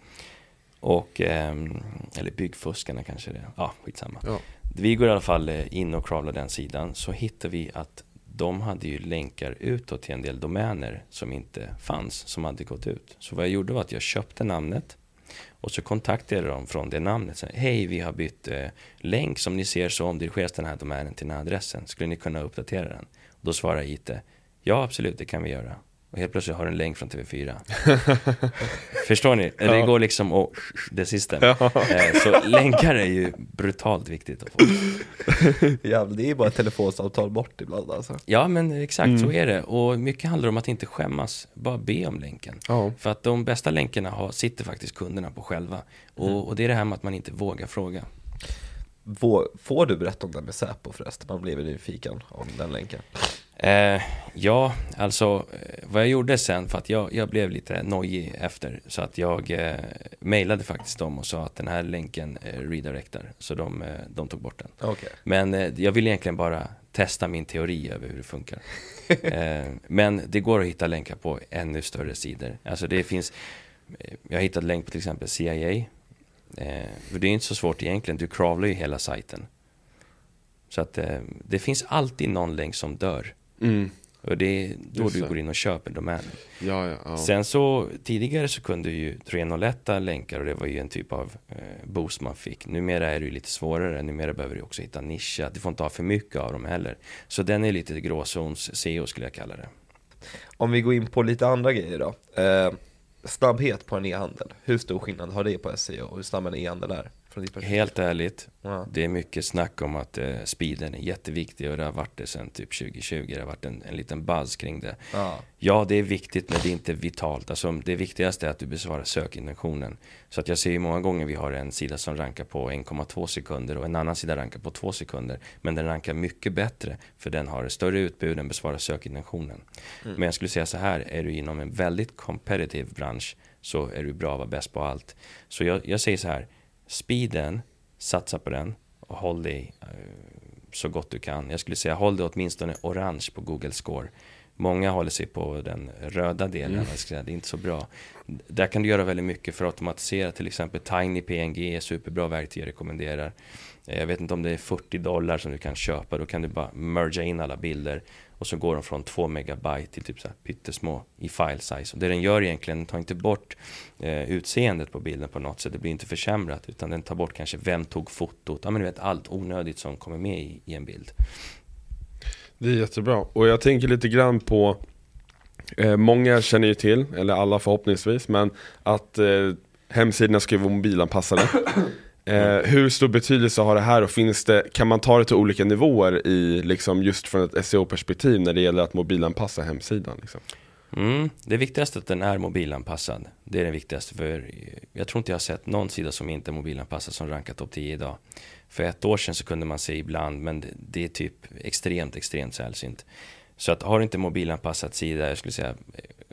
Och, ehm, eller Byggfuskarna kanske det är. Ja, skitsamma. Ja. Vi går i alla fall eh, in och crawlar den sidan så hittar vi att de hade ju länkar utåt till en del domäner som inte fanns, som hade gått ut. Så vad jag gjorde var att jag köpte namnet och så kontaktade jag dem från det namnet. Så, Hej, vi har bytt eh, länk. Som ni ser så omdirigeras den här domänen till den här adressen. Skulle ni kunna uppdatera den? Och då svarar IT, ja absolut, det kan vi göra. Och helt plötsligt har du en länk från TV4. Förstår ni? Det Ja. går liksom och det sista. Ja. Eh, Så länkar är ju brutalt viktigt att få. Jävlar, det är bara ett telefonsamtal bort ibland alltså. Ja, men exakt Mm. så är det. Och mycket handlar om att inte skämmas. Bara be om länken. Ja. För att de bästa länkarna har, sitter faktiskt kunderna på själva. Och, och det är det här med att man inte vågar fråga. Vå- Får du berätta om det med Säpo förresten? Man blev ju nyfiken om den länken. Eh, ja, alltså eh, vad jag gjorde sen för att jag, jag blev lite nojig efter så att jag eh, mejlade faktiskt dem och sa att den här länken eh, redirectar så de, eh, de tog bort den. Okej. Men eh, jag vill egentligen bara testa min teori över hur det funkar. eh, men det går att hitta länkar på ännu större sidor. Alltså det finns, eh, jag har hittat länk på till exempel CIA. För det är inte så svårt egentligen, du crawlar ju hela sajten. Så att det finns alltid någon länk som dör. Mm. Och det är då Just du går in och köper domänen. Ja, ja, ja. Sen så tidigare så kunde ju 301 länkar och det var ju en typ av eh, boost man fick. Numera är det ju lite svårare. Numera behöver du också hitta nischa. Du får inte ha för mycket av dem heller. Så den är lite gråzons SEO skulle jag kalla det. Om vi går in på lite andra grejer då. Eh, snabbhet på en e-handel. Hur stor skillnad har det på SEO och hur snabb en e-handel är? Från ditt perspektiv? Helt ärligt, Ja. det är mycket snack om att eh, speeden är jätteviktig och det har varit det sedan typ 2020. Det har varit en, en liten buzz kring det. Ja. Ja, det är viktigt men det är inte vitalt. Alltså, det viktigaste är att du besvarar sökintentionen. Så att jag ser ju många gånger vi har en sida som rankar på 1,2 sekunder och en annan sida rankar på 2 sekunder. Men den rankar mycket bättre för den har ett större utbud, den besvarar sökintentionen. Men jag skulle säga så här, är du inom en väldigt competitive bransch så är du bra att vara bäst på allt. Så jag, jag säger så här, speeden, satsa på den och håll dig eh, så gott du kan. Jag skulle säga håll dig åtminstone orange på Google Score. Många håller sig på den röda delen, Mm. det är inte så bra. Där kan du göra väldigt mycket för att automatisera, till exempel Tiny PNG är superbra verktyg jag rekommenderar. Eh, Jag vet inte om det är 40 dollar som du kan köpa, då kan du bara merga in alla bilder och så går de från 2 megabyte till typ så här pyttesmå i file size. Och det den gör egentligen, den tar inte bort eh, utseendet på bilden på något sätt, det blir inte försämrat, utan den tar bort kanske vem tog fotot, ja men du vet allt onödigt som kommer med i, i en bild. Det är jättebra. Och jag tänker lite grann på eh, Många känner ju till, eller alla förhoppningsvis, men att eh, hemsidorna ska vara mobilanpassade. Eh, hur stor betydelse har det här och finns det, kan man ta det till olika nivåer i, liksom just från ett SEO-perspektiv när det gäller att mobilanpassa hemsidan? Liksom? Mm, det viktigaste är att den är mobilanpassad. Det är det viktigaste för jag tror inte jag har sett någon sida som inte är mobilanpassad som rankat topp 10 idag. För ett år sedan så kunde man se ibland men det, det är typ extremt, extremt sällsynt. Så att har du inte mobilanpassad sida, jag skulle säga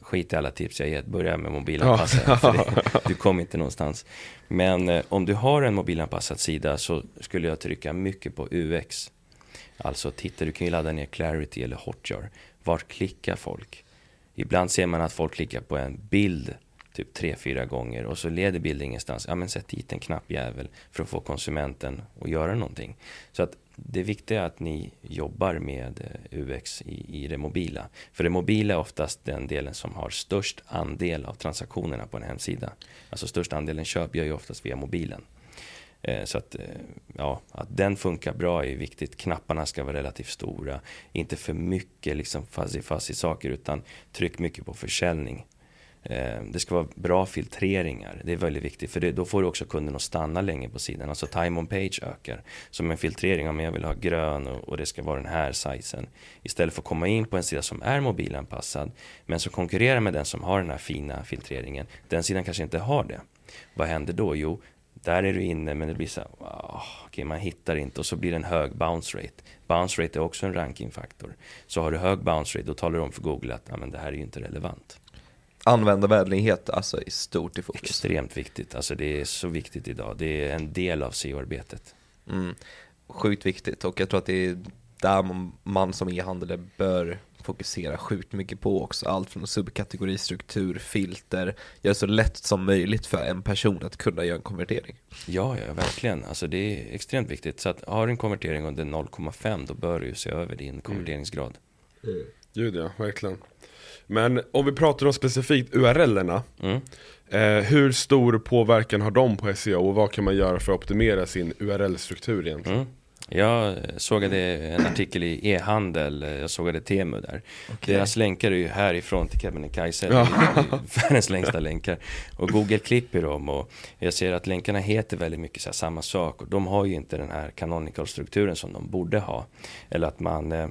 skit i alla tips jag gett, börja med mobilanpassad. Ja. du kommer inte någonstans. Men eh, om du har en mobilanpassad sida så skulle jag trycka mycket på UX. Alltså titta, du kan ju ladda ner Clarity eller Hotjar. Vart klickar folk? Ibland ser man att folk klickar på en bild typ tre, fyra gånger och så leder bilden ingenstans. Ja men sätt dit en knappjävel för att få konsumenten att göra någonting. Så att det viktiga är att ni jobbar med eh, UX i, i det mobila. För det mobila är oftast den delen som har störst andel av transaktionerna på en hemsida. Alltså största andelen köp gör ju oftast via mobilen. Eh, så att, eh, ja, att den funkar bra är viktigt. Knapparna ska vara relativt stora. Inte för mycket liksom fuzzy fuzzy saker utan tryck mycket på försäljning. Eh, det ska vara bra filtreringar, det är väldigt viktigt för det, då får du också kunden att stanna länge på sidan. Alltså time on page ökar. Som en filtrering, om jag vill ha grön och, och det ska vara den här sizen. Istället för att komma in på en sida som är mobilanpassad men som konkurrerar med den som har den här fina filtreringen. Den sidan kanske inte har det. Vad händer då? Jo, där är du inne men det blir så här, oh, okay, man hittar inte och så blir det en hög bounce rate. Bounce rate är också en rankingfaktor. Så har du hög bounce rate då talar du om för Google att ah, men det här är ju inte relevant användarvänlighet alltså är stort i fokus. Extremt viktigt, alltså det är så viktigt idag. Det är en del av SEO-arbetet. Mm. Sjukt viktigt och jag tror att det är där man som e-handlare bör fokusera sjukt mycket på också. Allt från subkategoristruktur, filter, göra det så lätt som möjligt för en person att kunna göra en konvertering. Ja, ja verkligen. Alltså det är extremt viktigt. Så att har du en konvertering under 0,5 då bör du se över din konverteringsgrad. Mm. Mm. Gud ja, verkligen. Men om vi pratar om specifikt URLerna. Mm. Eh, hur stor påverkan har de på SEO och vad kan man göra för att optimera sin URL-struktur egentligen? Mm. Jag sågade en artikel i e-handel, jag sågade Temu där. Okay. Deras länkar är ju härifrån till Kebnekaise, ja. världens längsta länkar. Och Google klipper dem och jag ser att länkarna heter väldigt mycket så samma sak. Och de har ju inte den här canonical-strukturen som de borde ha. Eller att man eh, Eh,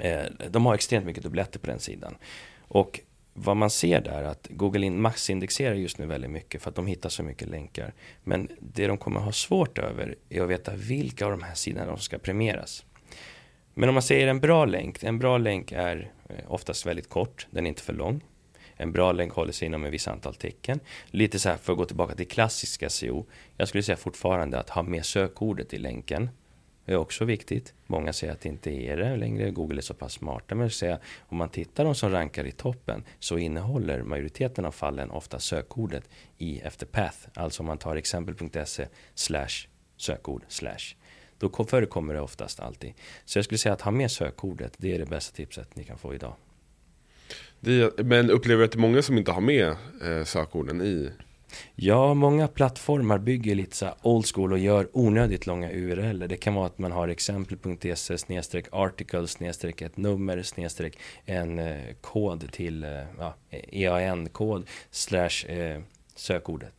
Eh, de har extremt mycket dubbletter på den sidan. Och vad man ser där är att Google massindexerar just nu väldigt mycket för att de hittar så mycket länkar. Men det de kommer ha svårt över är att veta vilka av de här sidorna som ska premieras. Men om man säger en bra länk, en bra länk är eh, oftast väldigt kort, den är inte för lång. En bra länk håller sig inom ett visst antal tecken. Lite så här för att gå tillbaka till klassiska SEO. Jag skulle säga fortfarande att ha med sökordet i länken är också viktigt. Många säger att det inte är det längre. Google är så pass smarta. Men säga, om man tittar de som rankar i toppen så innehåller majoriteten av fallen ofta sökordet i efter path. Alltså om man tar exempel.se slash sökord slash. Då förekommer det oftast alltid. Så jag skulle säga att ha med sökordet, det är det bästa tipset ni kan få idag. Det, men upplever du att det är många som inte har med eh, sökorden i Ja, många plattformar bygger lite så old school och gör onödigt långa URL. Det kan vara att man har exempel.se snedstreck article snedstreck ett nummer snedstreck en eh, kod till eh, ja, EAN-kod slash eh, sökordet.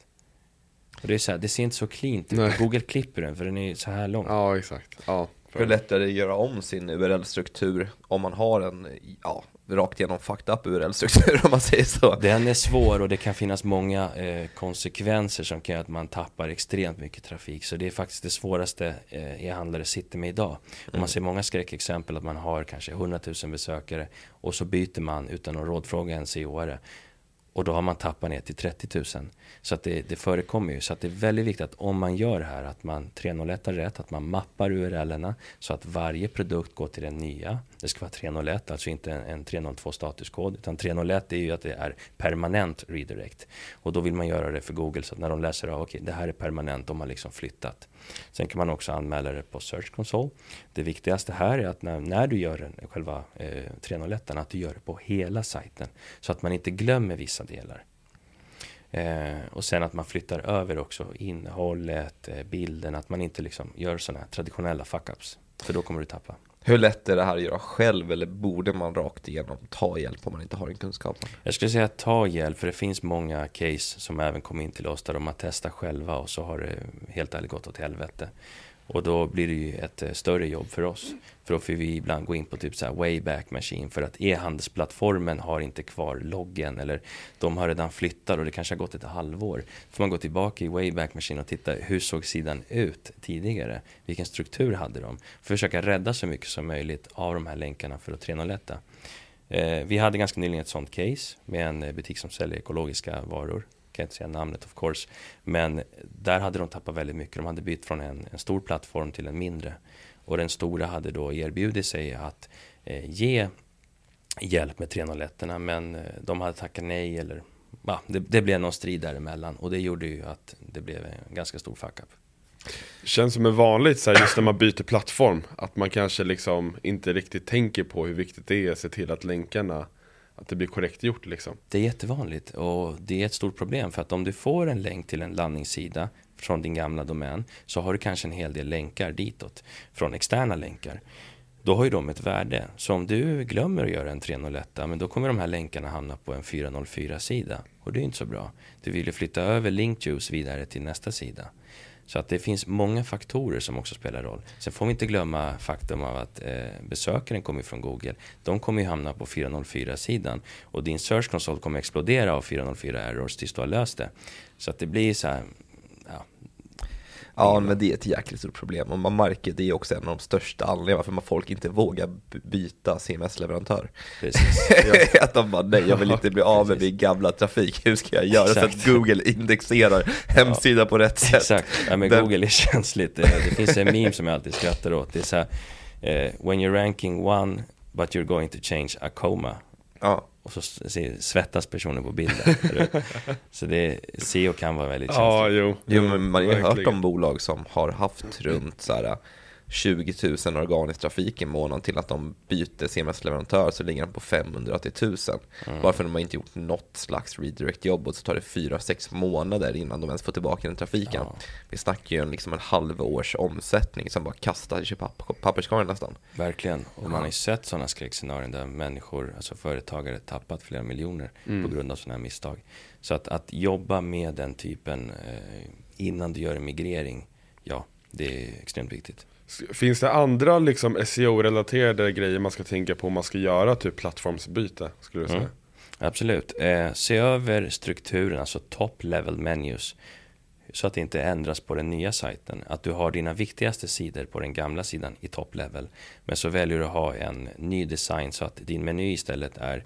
Och det är så här, det ser inte så cleant ut. Google klipper den för den är så här lång. Ja, exakt. Ja. För lättare att göra om sin URL-struktur om man har en, ja, rakt igenom fucked up URL-struktur om man säger så. Den är svår och det kan finnas många eh, konsekvenser som kan göra att man tappar extremt mycket trafik. Så det är faktiskt det svåraste eh, e-handlare sitter med idag. Mm. Man ser många skräckexempel att man har kanske 100 000 besökare och så byter man utan att rådfråga en CO-are. Och då har man tappat ner till 30 000. Så att det, det förekommer ju. Så att det är väldigt viktigt att om man gör det här att man 301 rätt, att man mappar URLerna så att varje produkt går till den nya. Det ska vara 301, alltså inte en, en 302 statuskod. Utan 301 är ju att det är permanent redirect. Och då vill man göra det för Google så att när de läser av, okej okay, det här är permanent, de har liksom flyttat. Sen kan man också anmäla det på Search Console. Det viktigaste här är att när, när du gör den, själva eh, 301 att du gör det på hela sajten. Så att man inte glömmer vissa delar. Eh, och sen att man flyttar över också innehållet, eh, bilden, att man inte liksom gör sådana här traditionella fuck-ups. För då kommer du tappa. Hur lätt är det här att göra själv eller borde man rakt igenom ta hjälp om man inte har den kunskapen? Jag skulle säga ta hjälp, för det finns många case som även kom in till oss där de har testat själva och så har det helt ärligt gått åt helvete. Och då blir det ju ett eh, större jobb för oss. För då får vi ibland gå in på typ så här Wayback Machine för att e-handelsplattformen har inte kvar loggen eller de har redan flyttat och det kanske har gått ett halvår. Då får man gå tillbaka i Wayback Machine och titta hur såg sidan ut tidigare? Vilken struktur hade de? Försöka rädda så mycket som möjligt av de här länkarna för att 301 eh, Vi hade ganska nyligen ett sånt case med en eh, butik som säljer ekologiska varor kan inte säga namnet of course. Men där hade de tappat väldigt mycket. De hade bytt från en, en stor plattform till en mindre. Och den stora hade då erbjudit sig att eh, ge hjälp med 301 men eh, de hade tackat nej eller ja, det, det, blev någon strid däremellan och det gjorde ju att det blev en ganska stor fuck up. Känns som är vanligt så här, just när man byter plattform, att man kanske liksom inte riktigt tänker på hur viktigt det är att se till att länkarna att det blir korrekt gjort liksom. Det är jättevanligt och det är ett stort problem för att om du får en länk till en landningssida från din gamla domän så har du kanske en hel del länkar ditåt från externa länkar. Då har ju de ett värde. Så om du glömmer att göra en 301 men då kommer de här länkarna hamna på en 404 sida och det är inte så bra. Du vill ju flytta över linkjuice vidare till nästa sida. Så att det finns många faktorer som också spelar roll. Sen får vi inte glömma faktum av att eh, besökaren kommer från Google. De kommer ju hamna på 404-sidan och din Search Console kommer explodera av 404 errors tills du har löst det. Så att det blir så här, Ja, men det är ett jäkligt stort problem och man märker det är också en av de största anledningarna varför man folk inte vågar byta CMS-leverantör. att de bara, nej jag vill inte bli av med min gamla trafik, hur ska jag göra Exakt. så att Google indexerar hemsidan ja. på rätt sätt? Exakt, ja, men. Google är känsligt. Det finns en meme som jag alltid skrattar åt, det är så här, uh, when you're ranking one but you're going to change a coma. Ja. Och så svettas personen på bilden. så det, SEO kan vara väldigt känsligt. Ja, jo. jo men man har ju hört om bolag som har haft runt så här 20 000 organisk trafik i månaden till att de byter CMS-leverantör så ligger den på 500 till 1000. Mm. Att de har inte gjort något slags redirect-jobb och så tar det 4-6 månader innan de ens får tillbaka den trafiken. Ja. Vi snackar ju om liksom en halvårs omsättning som bara kastar i papperskorgen nästan. Verkligen, och man har ju sett sådana skräckscenarion där människor, alltså företagare, tappat flera miljoner mm. på grund av sådana här misstag. Så att, att jobba med den typen eh, innan du gör en migrering, ja, det är extremt viktigt. Finns det andra liksom SEO-relaterade grejer man ska tänka på om man ska göra typ plattformsbyte? Skulle du säga? Mm. Absolut. Eh, se över strukturen, alltså top level menus. Så att det inte ändras på den nya sajten. Att du har dina viktigaste sidor på den gamla sidan i top level. Men så väljer du att ha en ny design så att din meny istället är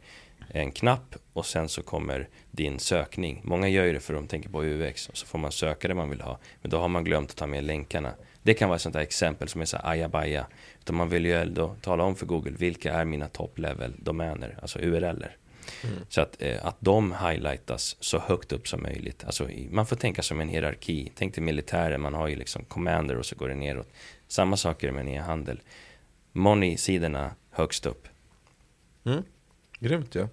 en knapp och sen så kommer din sökning. Många gör ju det för att de tänker på UX och så får man söka det man vill ha. Men då har man glömt att ta med länkarna. Det kan vara ett sånt där exempel som är så ajabaja. Utan man vill ju ändå tala om för Google vilka är mina top level domäner, alltså URLer. Mm. Så att, eh, att de highlightas så högt upp som möjligt. Alltså, man får tänka som en hierarki. Tänk dig militären, man har ju liksom commander och så går det neråt. Samma saker med e-handel. Money-sidorna högst upp. Mm. Grymt ja.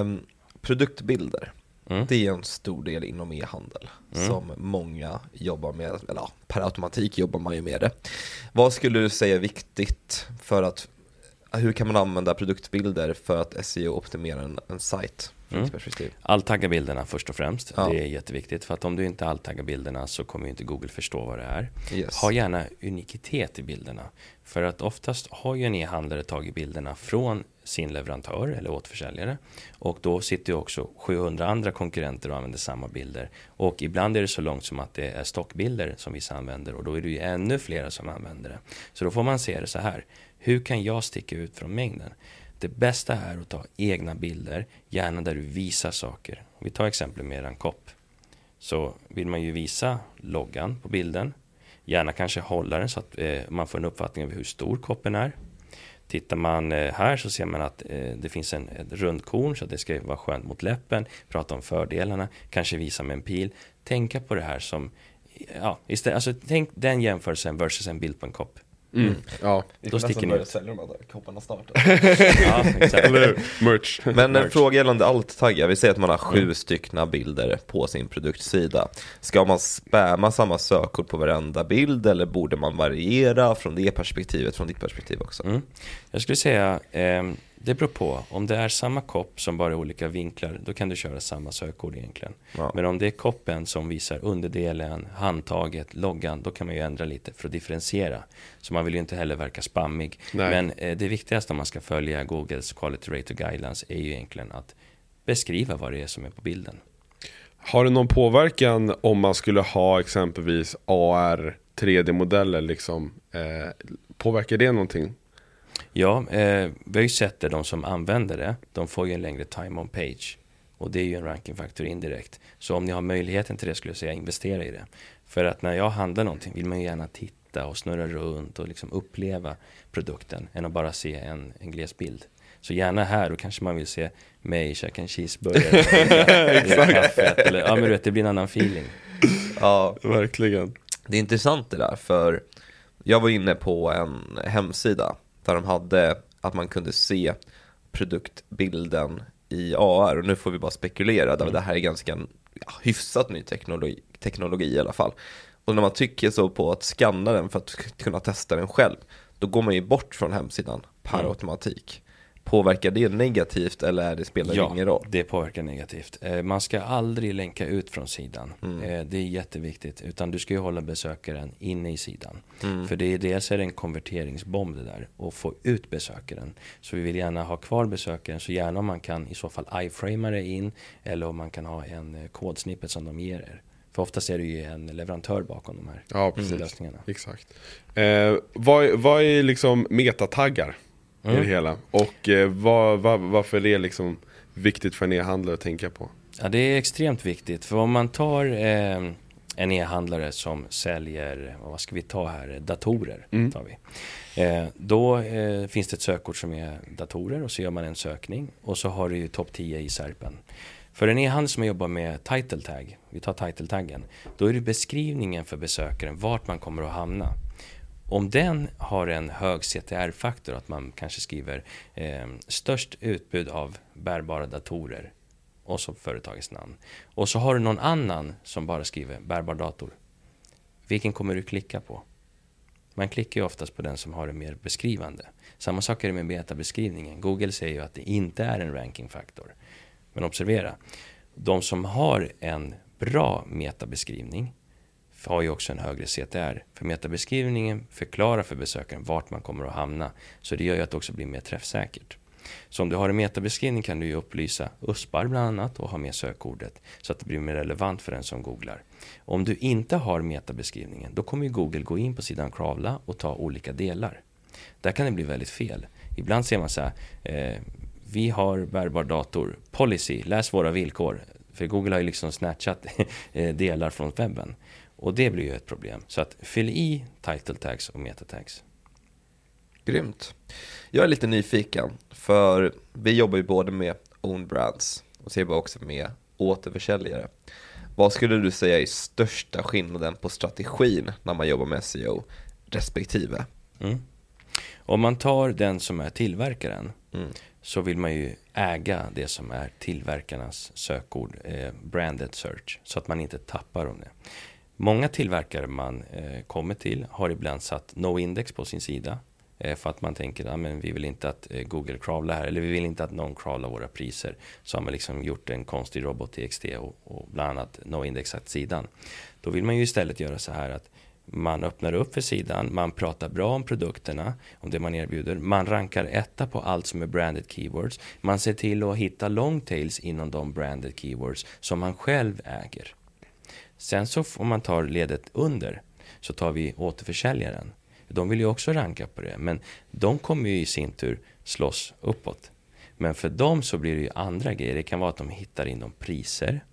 Um, produktbilder. Mm. Det är en stor del inom e-handel mm. som många jobbar med, eller ja, per automatik jobbar man ju med det. Vad skulle du säga är viktigt för att, hur kan man använda produktbilder för att SEO-optimera en, en sajt? Mm. Alltagga bilderna först och främst. Ja. Det är jätteviktigt. För att om du inte alltaggar bilderna så kommer inte Google förstå vad det är. Yes. Ha gärna unikitet i bilderna. För att oftast har ju en e-handlare tagit bilderna från sin leverantör eller återförsäljare. Och då sitter ju också 700 andra konkurrenter och använder samma bilder. Och ibland är det så långt som att det är stockbilder som vissa använder och då är det ju ännu fler som använder det. Så då får man se det så här. Hur kan jag sticka ut från mängden? Det bästa är att ta egna bilder, gärna där du visar saker. Vi tar exempel med eran kopp. Så vill man ju visa loggan på bilden. Gärna kanske hålla den så att eh, man får en uppfattning av hur stor koppen är. Tittar man eh, här så ser man att eh, det finns en, ett rundkorn så att det ska vara skönt mot läppen. Prata om fördelarna, kanske visa med en pil. Tänka på det här som, ja, istället, alltså tänk den jämförelsen versus en bild på en kopp. Mm. Ja, Vi Då sticker ni ut. sälja de här kopparna snart. Ja, exakt. Merch. Men en Merch. fråga gällande alt-taggar, vi säger att man har sju styckna bilder på sin produktsida. Ska man spamma samma sökord på varenda bild eller borde man variera från det perspektivet, från ditt perspektiv också? Mm. Jag skulle säga, eh, det beror på. Om det är samma kopp som bara är olika vinklar, då kan du köra samma sökord egentligen. Ja. Men om det är koppen som visar underdelen, handtaget, loggan, då kan man ju ändra lite för att differentiera. Så man vill ju inte heller verka spammig. Nej. Men eh, det viktigaste om man ska följa Googles Quality Rater Guidelines är ju egentligen att beskriva vad det är som är på bilden. Har det någon påverkan om man skulle ha exempelvis AR 3D-modeller liksom? Eh, påverkar det någonting? Ja, eh, vi har ju sett det, de som använder det, de får ju en längre time on page. Och det är ju en rankingfaktor indirekt. Så om ni har möjligheten till det skulle jag säga investera i det. För att när jag handlar någonting vill man ju gärna titta och snurra runt och liksom uppleva produkten än att bara se en, en gles bild. Så gärna här, då kanske man vill se mig käka en cheeseburgare. Kaffet, eller, ja men du vet, det blir en annan feeling. Ja, Verkligen. det är intressant det där, för jag var inne på en hemsida där de hade att man kunde se produktbilden i AR och nu får vi bara spekulera, där det här är ganska ja, hyfsat ny teknologi, teknologi i alla fall. Och när man tycker så på att scanna den för att kunna testa den själv, då går man ju bort från hemsidan per Mm. automatik. Påverkar det negativt eller är det spelar det ingen roll? det påverkar negativt. Eh, Man ska aldrig länka ut från sidan. Mm. Eh, Det är jätteviktigt. Utan du ska ju hålla besökaren inne i sidan. Mm. För det är dels är det en konverteringsbomb det där. Och få ut besökaren. Så vi vill gärna ha kvar besökaren. Så gärna om man kan i så fall iframea det in. Eller om man kan ha en eh, kodsnippet som de ger er. För oftast är det ju en leverantör bakom de här Ja, precis. lösningarna. Exakt. Eh, vad, vad är liksom metataggar i Mm. det hela? Och eh, vad, vad, varför är det liksom viktigt för en e-handlare att tänka på? Ja, det är extremt viktigt. För om man tar eh, en e-handlare som säljer, vad ska vi ta här, datorer. Mm. Tar vi. Eh, då eh, finns det ett sökord som är datorer och så gör man en sökning. Och så har du ju topp 10 i SERPen. För en e-handel som jobbar med title tag, vi tar title taggen, då är det beskrivningen för besökaren vart man kommer att hamna. Om den har en hög CTR-faktor, att man kanske skriver eh, störst utbud av bärbara datorer och så företagets namn. Och så har du någon annan som bara skriver bärbar dator. Vilken kommer du klicka på? Man klickar ju oftast på den som har det mer beskrivande. Samma sak är det med betabeskrivningen. Google säger ju att det inte är en rankingfaktor. Men observera, de som har en bra metabeskrivning har ju också en högre CTR. För metabeskrivningen förklarar för besökaren vart man kommer att hamna. Så det gör ju att det också blir mer träffsäkert. Så om du har en metabeskrivning kan du ju upplysa USPar bland annat och ha med sökordet så att det blir mer relevant för den som googlar. Om du inte har metabeskrivningen då kommer ju Google gå in på sidan kravla och ta olika delar. Där kan det bli väldigt fel. Ibland ser man så här, eh, vi har bärbar dator, policy, läs våra villkor. För Google har ju liksom snatchat eh, delar från webben. Och det blir ju ett problem. Så att fyll i title tags och meta tags. Grymt. Jag är lite nyfiken, för vi jobbar ju både med own brands och så jobbar också med återförsäljare. Vad skulle du säga är största skillnaden på strategin när man jobbar med SEO respektive? Mm. Om man tar den som är tillverkaren Mm. så vill man ju äga det som är tillverkarnas sökord, eh, branded search, så att man inte tappar om det. Många tillverkare man eh, kommer till har ibland satt no index på sin sida eh, för att man tänker att ah, vi vill inte att eh, Google crawlar här eller vi vill inte att någon crawlar våra priser. Så har man liksom gjort en konstig robot TXT och, och bland annat no indexat sidan. Då vill man ju istället göra så här att man öppnar upp för sidan, man pratar bra om produkterna, om det man erbjuder, man rankar etta på allt som är branded keywords, man ser till att hitta long tails inom de branded keywords som man själv äger. Sen så om man tar ledet under så tar vi återförsäljaren. De vill ju också ranka på det, men de kommer ju i sin tur slåss uppåt. Men för dem så blir det ju andra grejer. Det kan vara att de hittar inom priser.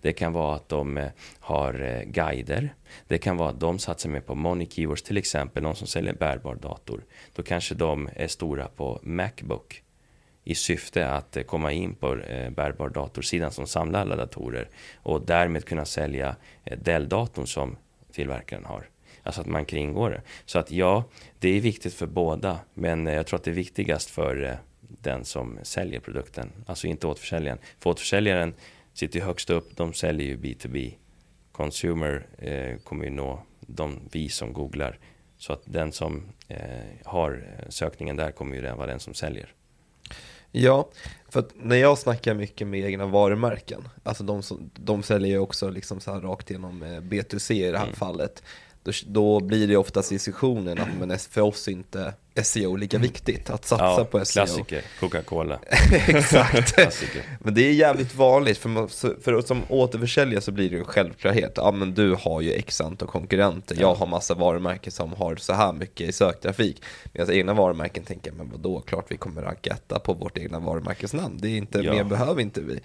Det kan vara att de eh, har eh, guider. Det kan vara att de satsar mer på money keywords, till exempel någon som säljer bärbar dator. Då kanske de är stora på Macbook i syfte att eh, komma in på eh, bärbar datorsidan som samlar alla datorer och därmed kunna sälja eh, Dell-datorn som tillverkaren har. Alltså att man kringgår det. Så att ja, det är viktigt för båda. Men jag tror att det är viktigast för den som säljer produkten. Alltså inte återförsäljaren. För återförsäljaren sitter ju högst upp. De säljer ju B2B. Consumer eh, kommer ju nå de vi som googlar. Så att den som eh, har sökningen där kommer ju den vara den som säljer. Ja, för att när jag snackar mycket med egna varumärken, alltså de, som, de säljer ju också liksom så här rakt igenom eh, B2C i det här mm. fallet, då, då, blir det oftast diskussionen att men för oss inte SEO lika mm. viktigt, att satsa ja, på SEO. Klassiker, Coca-Cola. Exakt. klassiker. Men det är jävligt vanligt, för, man, för som återförsäljare så blir det en självklarhet. Ja men du har ju x antal konkurrenter, ja. jag har massa varumärken som har så här mycket i söktrafik. Medan egna varumärken tänker men vadå, klart vi kommer ranka etta på vårt egna varumärkesnamn. Det är inte, ja. mer behöver inte vi.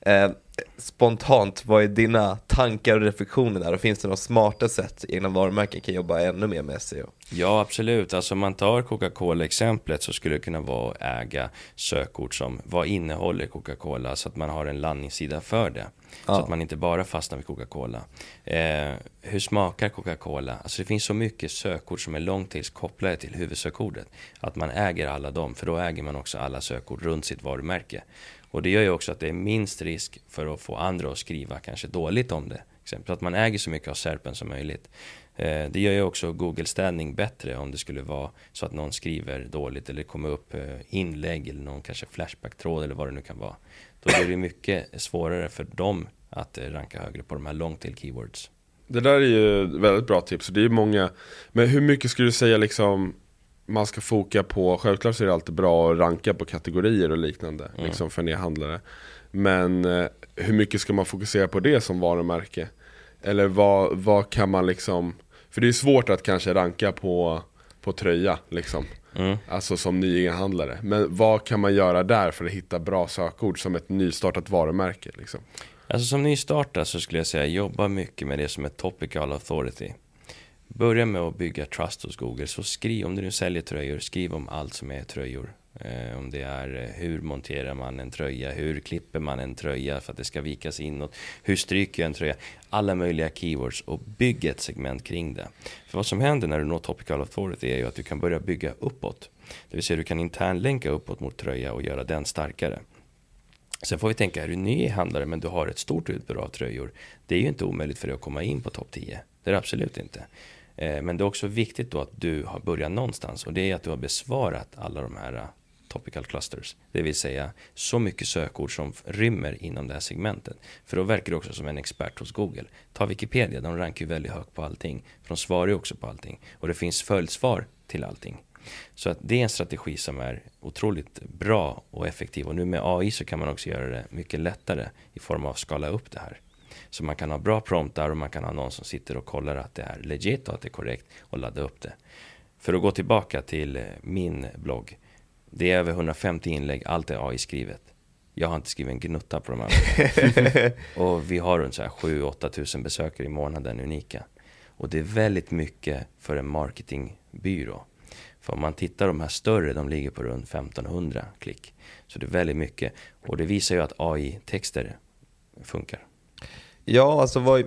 Eh, spontant, vad är dina tankar och reflektioner där? Och finns det några smarta sätt egna varumärken kan jobba ännu mer med SEO? Ja, absolut. Alltså man tar Coca-Cola-exemplet så skulle det kunna vara att äga sökord som vad innehåller Coca-Cola så att man har en landningssida för det. Ja. Så att man inte bara fastnar vid Coca-Cola. Eh, hur smakar Coca-Cola? Alltså det finns så mycket sökord som är långtidskopplade till huvudsökordet. Att man äger alla dem, för då äger man också alla sökord runt sitt varumärke. Och det gör ju också att det är minst risk för att få andra att skriva kanske dåligt om det. Exempel att man äger så mycket av SERPen som möjligt. Eh, det gör ju också Google-städning bättre om det skulle vara så att någon skriver dåligt eller kommer upp eh, inlägg eller någon kanske Flashback-tråd eller vad det nu kan vara. Då blir det mycket svårare för dem att eh, ranka högre på de här long tail keywords. Det där är ju väldigt bra tips. Det är många, men hur mycket skulle du säga liksom man ska foka på, självklart så är det alltid bra att ranka på kategorier och liknande mm. liksom för e-handlare. Men hur mycket ska man fokusera på det som varumärke? Eller vad, vad kan man liksom För det är svårt att kanske ranka på, på tröja liksom mm. Alltså som ny handlare Men vad kan man göra där för att hitta bra sökord som ett nystartat varumärke liksom? Alltså som nystartad så skulle jag säga jobba mycket med det som är topical authority Börja med att bygga trust hos Google, så skriv om du nu säljer tröjor, skriv om allt som är tröjor Eh, om det är eh, hur monterar man en tröja, hur klipper man en tröja för att det ska vikas inåt, hur stryker jag en tröja, alla möjliga keywords och bygg ett segment kring det. För vad som händer när du når topical authority är ju att du kan börja bygga uppåt. Det vill säga du kan internlänka uppåt mot tröja och göra den starkare. Sen får vi tänka, är du ny handlare men du har ett stort utbud av tröjor, det är ju inte omöjligt för dig att komma in på topp 10. Det är det absolut inte. Eh, men det är också viktigt då att du har börjat någonstans och det är att du har besvarat alla de här eh, topical clusters. Det vill säga så mycket sökord som rymmer inom det här segmentet. För då verkar du också som en expert hos Google. Ta Wikipedia, de rankar ju väldigt högt på allting. För de svarar ju också på allting. Och det finns följdsvar till allting. Så att det är en strategi som är otroligt bra och effektiv. Och nu med AI så kan man också göra det mycket lättare i form av att skala upp det här. Så man kan ha bra promptar och man kan ha någon som sitter och kollar att det är legit och att det är korrekt och ladda upp det. För att gå tillbaka till eh, min blogg det är över 150 inlägg, allt är AI-skrivet. Jag har inte skrivit en gnutta på de här. och vi har runt 7-8 tusen besökare i månaden, unika. Och det är väldigt mycket för en marketingbyrå. För om man tittar de här större, de ligger på runt 1500 klick. Så det är väldigt mycket. Och det visar ju att AI-texter funkar. Ja, alltså vad,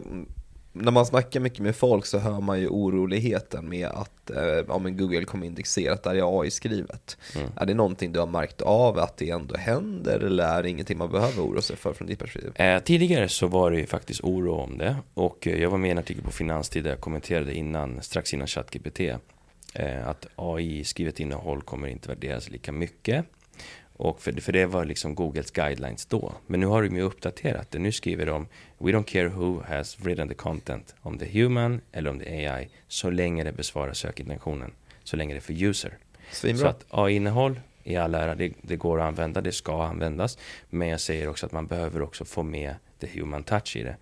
när man snackar mycket med folk så hör man ju oroligheten med att eh, ja, men Google kommer indexera att det är AI-skrivet. Mm. Är det någonting du har märkt av att det ändå händer eller är det ingenting man behöver oroa sig för från ditt perspektiv? Eh, tidigare så var det ju faktiskt oro om det och eh, jag var med i en artikel på Finanstid där jag kommenterade innan, strax innan ChatGPT eh, att AI-skrivet innehåll kommer inte värderas lika mycket och för, för det var liksom Googles guidelines då. Men nu har de ju uppdaterat det. Nu skriver de We don't care who has written the content. Om det är human eller om det är AI. Så länge det besvarar sökintentionen. Så länge det är för user. Svinbra. Så att AI-innehåll i all ära, det, det, går att använda, det ska användas. Men jag säger också att man behöver också få med the human touch i det.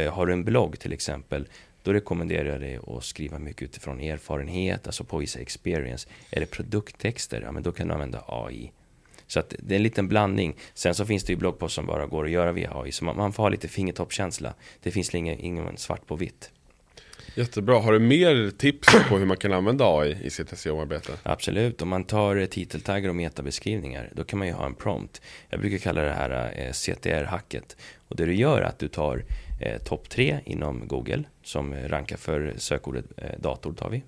Eh, har du en blogg till exempel då rekommenderar jag dig att skriva mycket utifrån erfarenhet, alltså på vissa experience. Är det produkttexter, ja men då kan du använda AI. Så att det är en liten blandning. Sen så finns det ju bloggpost som bara går att göra via AI, så man, man får ha lite fingertoppkänsla. Det finns ingen, ingen svart på vitt. Jättebra. Har du mer tips på hur man kan använda AI i sitt SEO-arbete? Absolut, om man tar eh, titeltaggar och metabeskrivningar, då kan man ju ha en prompt. Jag brukar kalla det här eh, CTR-hacket. Och det du gör är att du tar eh, topp tre inom Google, som rankar för sökordet eh, dator, tar vi.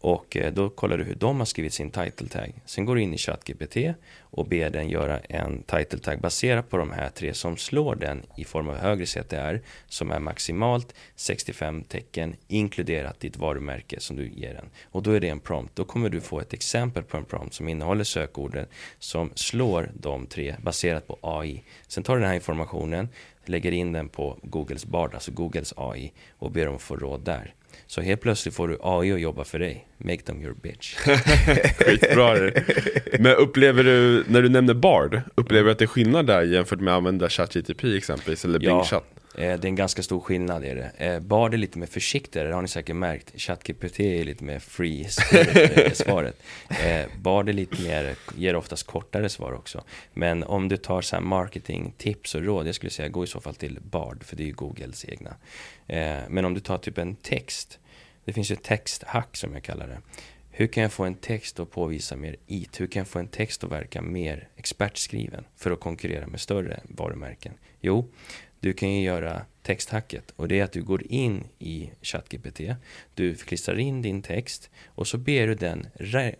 Och eh, då kollar du hur de har skrivit sin title tag. Sen går du in i ChatGPT och ber den göra en title tag baserat på de här tre som slår den i form av högre CTR som är maximalt 65 tecken inkluderat ditt varumärke som du ger den. Och då är det en prompt. Då kommer du få ett exempel på en prompt som innehåller sökorden som slår de tre baserat på AI. Sen tar du den här informationen, lägger in den på Googles Bard, alltså Googles AI och ber dem få råd där. Så helt plötsligt får du AI att jobba för dig. Make them your bitch. Skitbra det. Men upplever du, när du nämner Bard, upplever du att det är skillnad där jämfört med att använda ChatGTP exempelvis, eller Bing Ja. Chat? Eh, Det är en ganska stor skillnad i det. Eh, Bard är lite mer försiktigare, det har ni säkert märkt. ChatGPT är lite mer free spirit, eh, svaret. Bard är lite mer, ger oftast kortare svar också. Men om du tar så här marketing, tips och råd, jag skulle säga gå i så fall till Bard, för det är ju Googles egna. Men om du tar typ en text, det finns ju texthack som jag kallar det. Hur kan jag få en text att påvisa mer IT? Hur kan jag få en text att verka mer expertskriven för att konkurrera med större varumärken? Jo, du kan ju göra texthacket och det är att du går in i ChatGPT, du klistrar in din text och så ber du den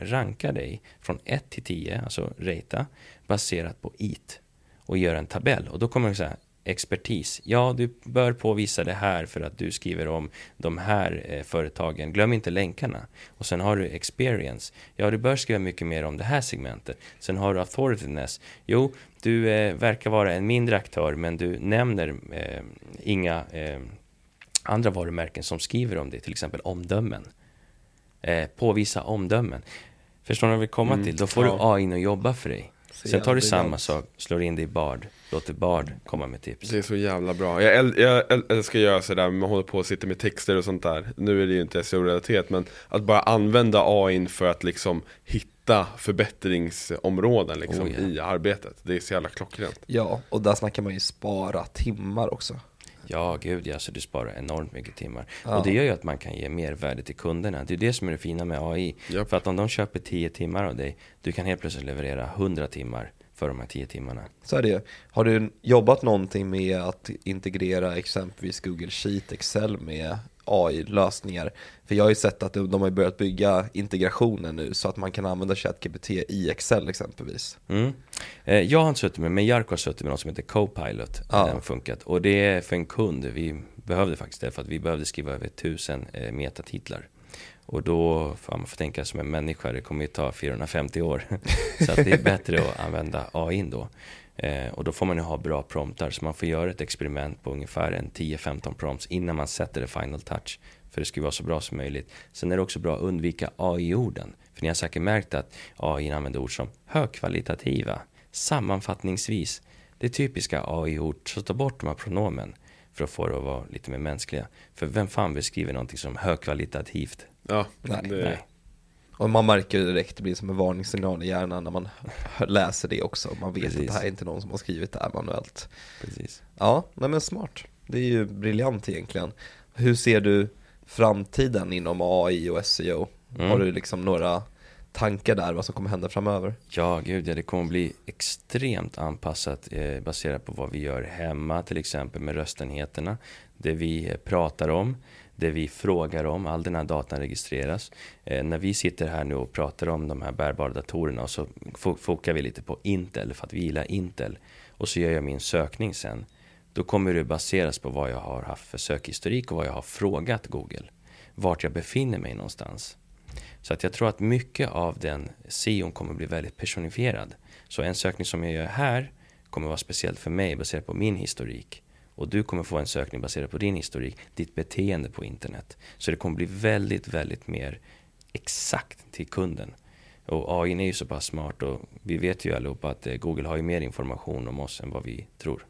ranka dig från 1 till 10, alltså rata, baserat på IT och göra en tabell. Och då kommer det så här, expertis. Ja, du bör påvisa det här för att du skriver om de här eh, företagen. Glöm inte länkarna. Och sen har du experience. Ja, du bör skriva mycket mer om det här segmentet. Sen har du authorityness. Jo, du eh, verkar vara en mindre aktör, men du nämner eh, inga eh, andra varumärken som skriver om det, till exempel omdömen. Eh, påvisa omdömen. Förstår ni vad jag vill komma Mm, till? Då får ja. du AI in och jobba för dig. Så Sen tar du samma sak, slår in det i Bard, låter Bard komma med tips. Det är så jävla bra. Jag, äl- jag äl- älskar att göra sådär, man håller på och sitter med texter och sånt där. Nu är det ju inte SEO-relaterat, men att bara använda AI för att liksom hitta förbättringsområden liksom, Oh, ja. i arbetet. Det är så jävla klockrent. Ja, och där snackar man ju spara timmar också. Ja, gud ja, så du sparar enormt mycket timmar. Ja. Och det gör ju att man kan ge mer värde till kunderna. Det är det som är det fina med AI. Japp. För att om de köper 10 timmar av dig, du kan helt plötsligt leverera 100 timmar för de här 10 timmarna. Så är det. Har du jobbat någonting med att integrera exempelvis Google Sheet, Excel med AI-lösningar? För jag har ju sett att de har börjat bygga integrationer nu så att man kan använda ChatGPT i Excel exempelvis. Mm. Eh, Jag har inte suttit med, men Jarko har suttit med något som heter Copilot. Ja. Den funkat. Och det är för en kund. Vi behövde faktiskt det för att vi behövde skriva över tusen eh, metatitlar. Och då får man får tänka som en människa, det kommer ju ta 450 år. Så det är bättre att använda AI då. Eh, och då får man ju ha bra promptar, så man får göra ett experiment på ungefär en 10-15 prompts innan man sätter det final touch. För det ska ju vara så bra som möjligt. Sen är det också bra att undvika AI-orden. För ni har säkert märkt att AI använder ord som högkvalitativa, sammanfattningsvis. Det är typiska AI-ord, så ta bort de här pronomen för att få det att vara lite mer mänskliga. För vem fan beskriver någonting som högkvalitativt? Ja, Nej, det, Nej. Och man märker direkt, det blir som en varningssignal i hjärnan när man läser det också. Man vet Precis. att det här är inte någon som har skrivit det här manuellt. Precis. Ja, nej men smart. Det är ju briljant egentligen. Hur ser du framtiden inom AI och SEO? Mm. Har du liksom några tankar där vad som kommer hända framöver? Ja, gud ja, det kommer bli extremt anpassat eh, baserat på vad vi gör hemma, till exempel med röstenheterna. Det vi eh, pratar om, det vi frågar om, all den här datan registreras. Eh, när vi sitter här nu och pratar om de här bärbara datorerna och så fokar vi lite på Intel för att vi gillar Intel och så gör jag min sökning sen. Då kommer det baseras på vad jag har haft för sökhistorik och vad jag har frågat Google. Vart jag befinner mig någonstans. Så att jag tror att mycket av den SEOn kommer bli väldigt personifierad. Så en sökning som jag gör här kommer vara speciellt för mig baserat på min historik. Och du kommer få en sökning baserad på din historik, ditt beteende på internet. Så det kommer bli väldigt, väldigt mer exakt till kunden. Och AI är ju så pass smart och vi vet ju allihopa att eh, Google har ju mer information om oss än vad vi tror.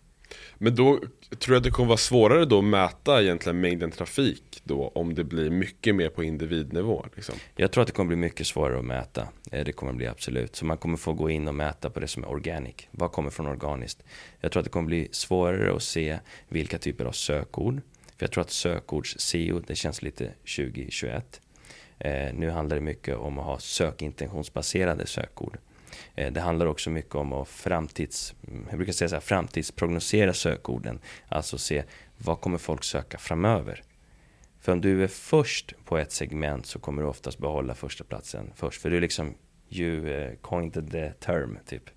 Men då tror jag att det kommer vara svårare då att mäta egentligen mängden trafik då om det blir mycket mer på individnivå liksom. Jag tror att det kommer bli mycket svårare att mäta. Eh, det kommer bli absolut. Så man kommer få gå in och mäta på det som är organic. Vad kommer från organiskt? Jag tror att det kommer bli svårare att se vilka typer av sökord För jag tror att sökords-SEO, det känns lite 2021. Eh, nu handlar det mycket om att ha sökintentionsbaserade sökord. Eh, det handlar också mycket om att framtids, jag brukar säga så här, framtidsprognosera sökorden. Alltså se vad kommer folk söka framöver. För om du är först på ett segment så kommer du oftast behålla första platsen först. För du är liksom, you eh, coined the term typ.